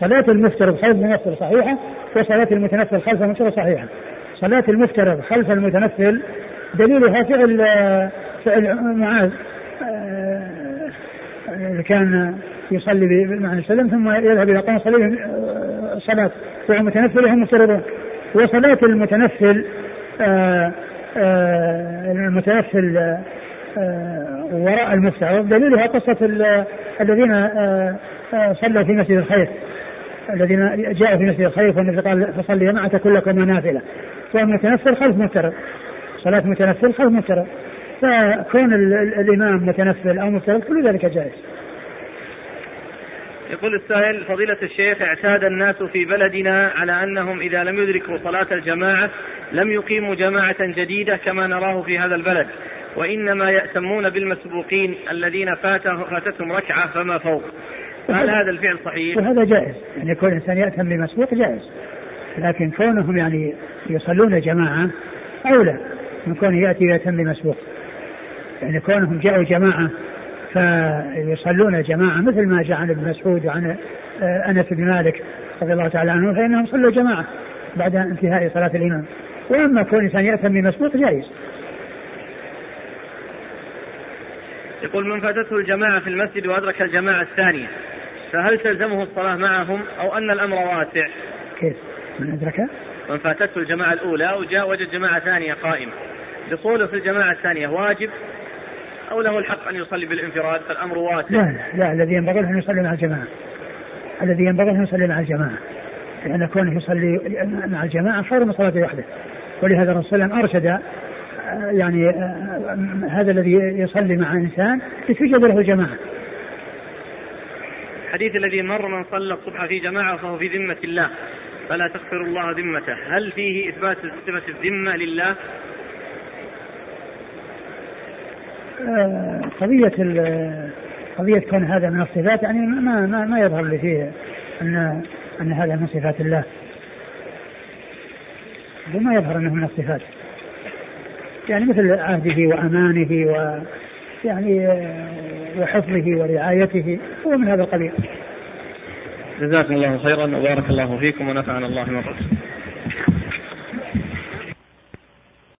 صلاة المفترض خلف المنفل صحيحة وصلاة المتنفل خلف المفترض صحيحة. صلاة المفترض خلف المتنفل دليلها فعل فعل معاذ آه، كان يصلي مع صلى ثم يذهب إلى قوم يصلي صلاة وهو متنفل وهم مفترضون وصلاة المتنفل آه، آه، المتنفل وراء المفترض دليلها قصة الذين صلوا في مسجد الخير. الذين جاءوا في مسجد الخير والنبي قال فصلي معك كلكم نافله والمتنفل خلف مفترض صلاة متنفل خلف مفترض فكون الإمام متنفل أو مفترض كل ذلك جائز. يقول السائل فضيلة الشيخ اعتاد الناس في بلدنا على أنهم إذا لم يدركوا صلاة الجماعة لم يقيموا جماعة جديدة كما نراه في هذا البلد. وإنما يأتمون بالمسبوقين الذين فاتتهم ركعة فما فوق. هل هذا الفعل صحيح؟ وهذا جائز. يعني يكون الانسان يأتم بمسبوق جائز. لكن كونهم يعني يصلون جماعة اولى من كونه يأتي ويتم بمسبوق. يعني كونهم جاءوا جماعة فيصلون جماعة مثل ما جاء عن ابن مسعود وعن آه، أنس بن مالك رضي الله تعالى عنه فإنهم صلوا جماعة بعد انتهاء صلاة الإمام. وأما كون الانسان يأتم بمسبوق جائز. يقول من فاتته الجماعة في المسجد وأدرك الجماعة الثانية. فهل تلزمه الصلاة معهم أو أن الأمر واسع؟ كيف؟ من أدرك؟ من فاتته الجماعة الأولى وجاء وجد جماعة ثانية قائمة دخوله في الجماعة الثانية واجب أو له الحق أن يصلي بالانفراد فالأمر واسع؟ لا لا, لا الذي ينبغي له أن يصلي مع الجماعة الذي ينبغي له أن يصلي مع الجماعة لأن كونه يصلي مع الجماعة خير من صلاته وحده ولهذا الرسول صلى الله عليه وسلم أرشد يعني هذا الذي يصلي مع إنسان يتوجد له جماعة الحديث الذي مر من صلى الصبح في جماعة فهو في ذمة الله. فلا تغفر الله ذمته. هل فيه إثبات صفة الذمة لله؟ آه، قضية قضية كون هذا من الصفات يعني ما ما ما يظهر لي فيه أن أن هذا من صفات الله. وما يظهر أنه من الصفات. يعني مثل عهده وأمانه و يعني وحفظه ورعايته هو من هذا القبيل. جزاكم الله خيرا وبارك الله فيكم ونفعنا الله مرة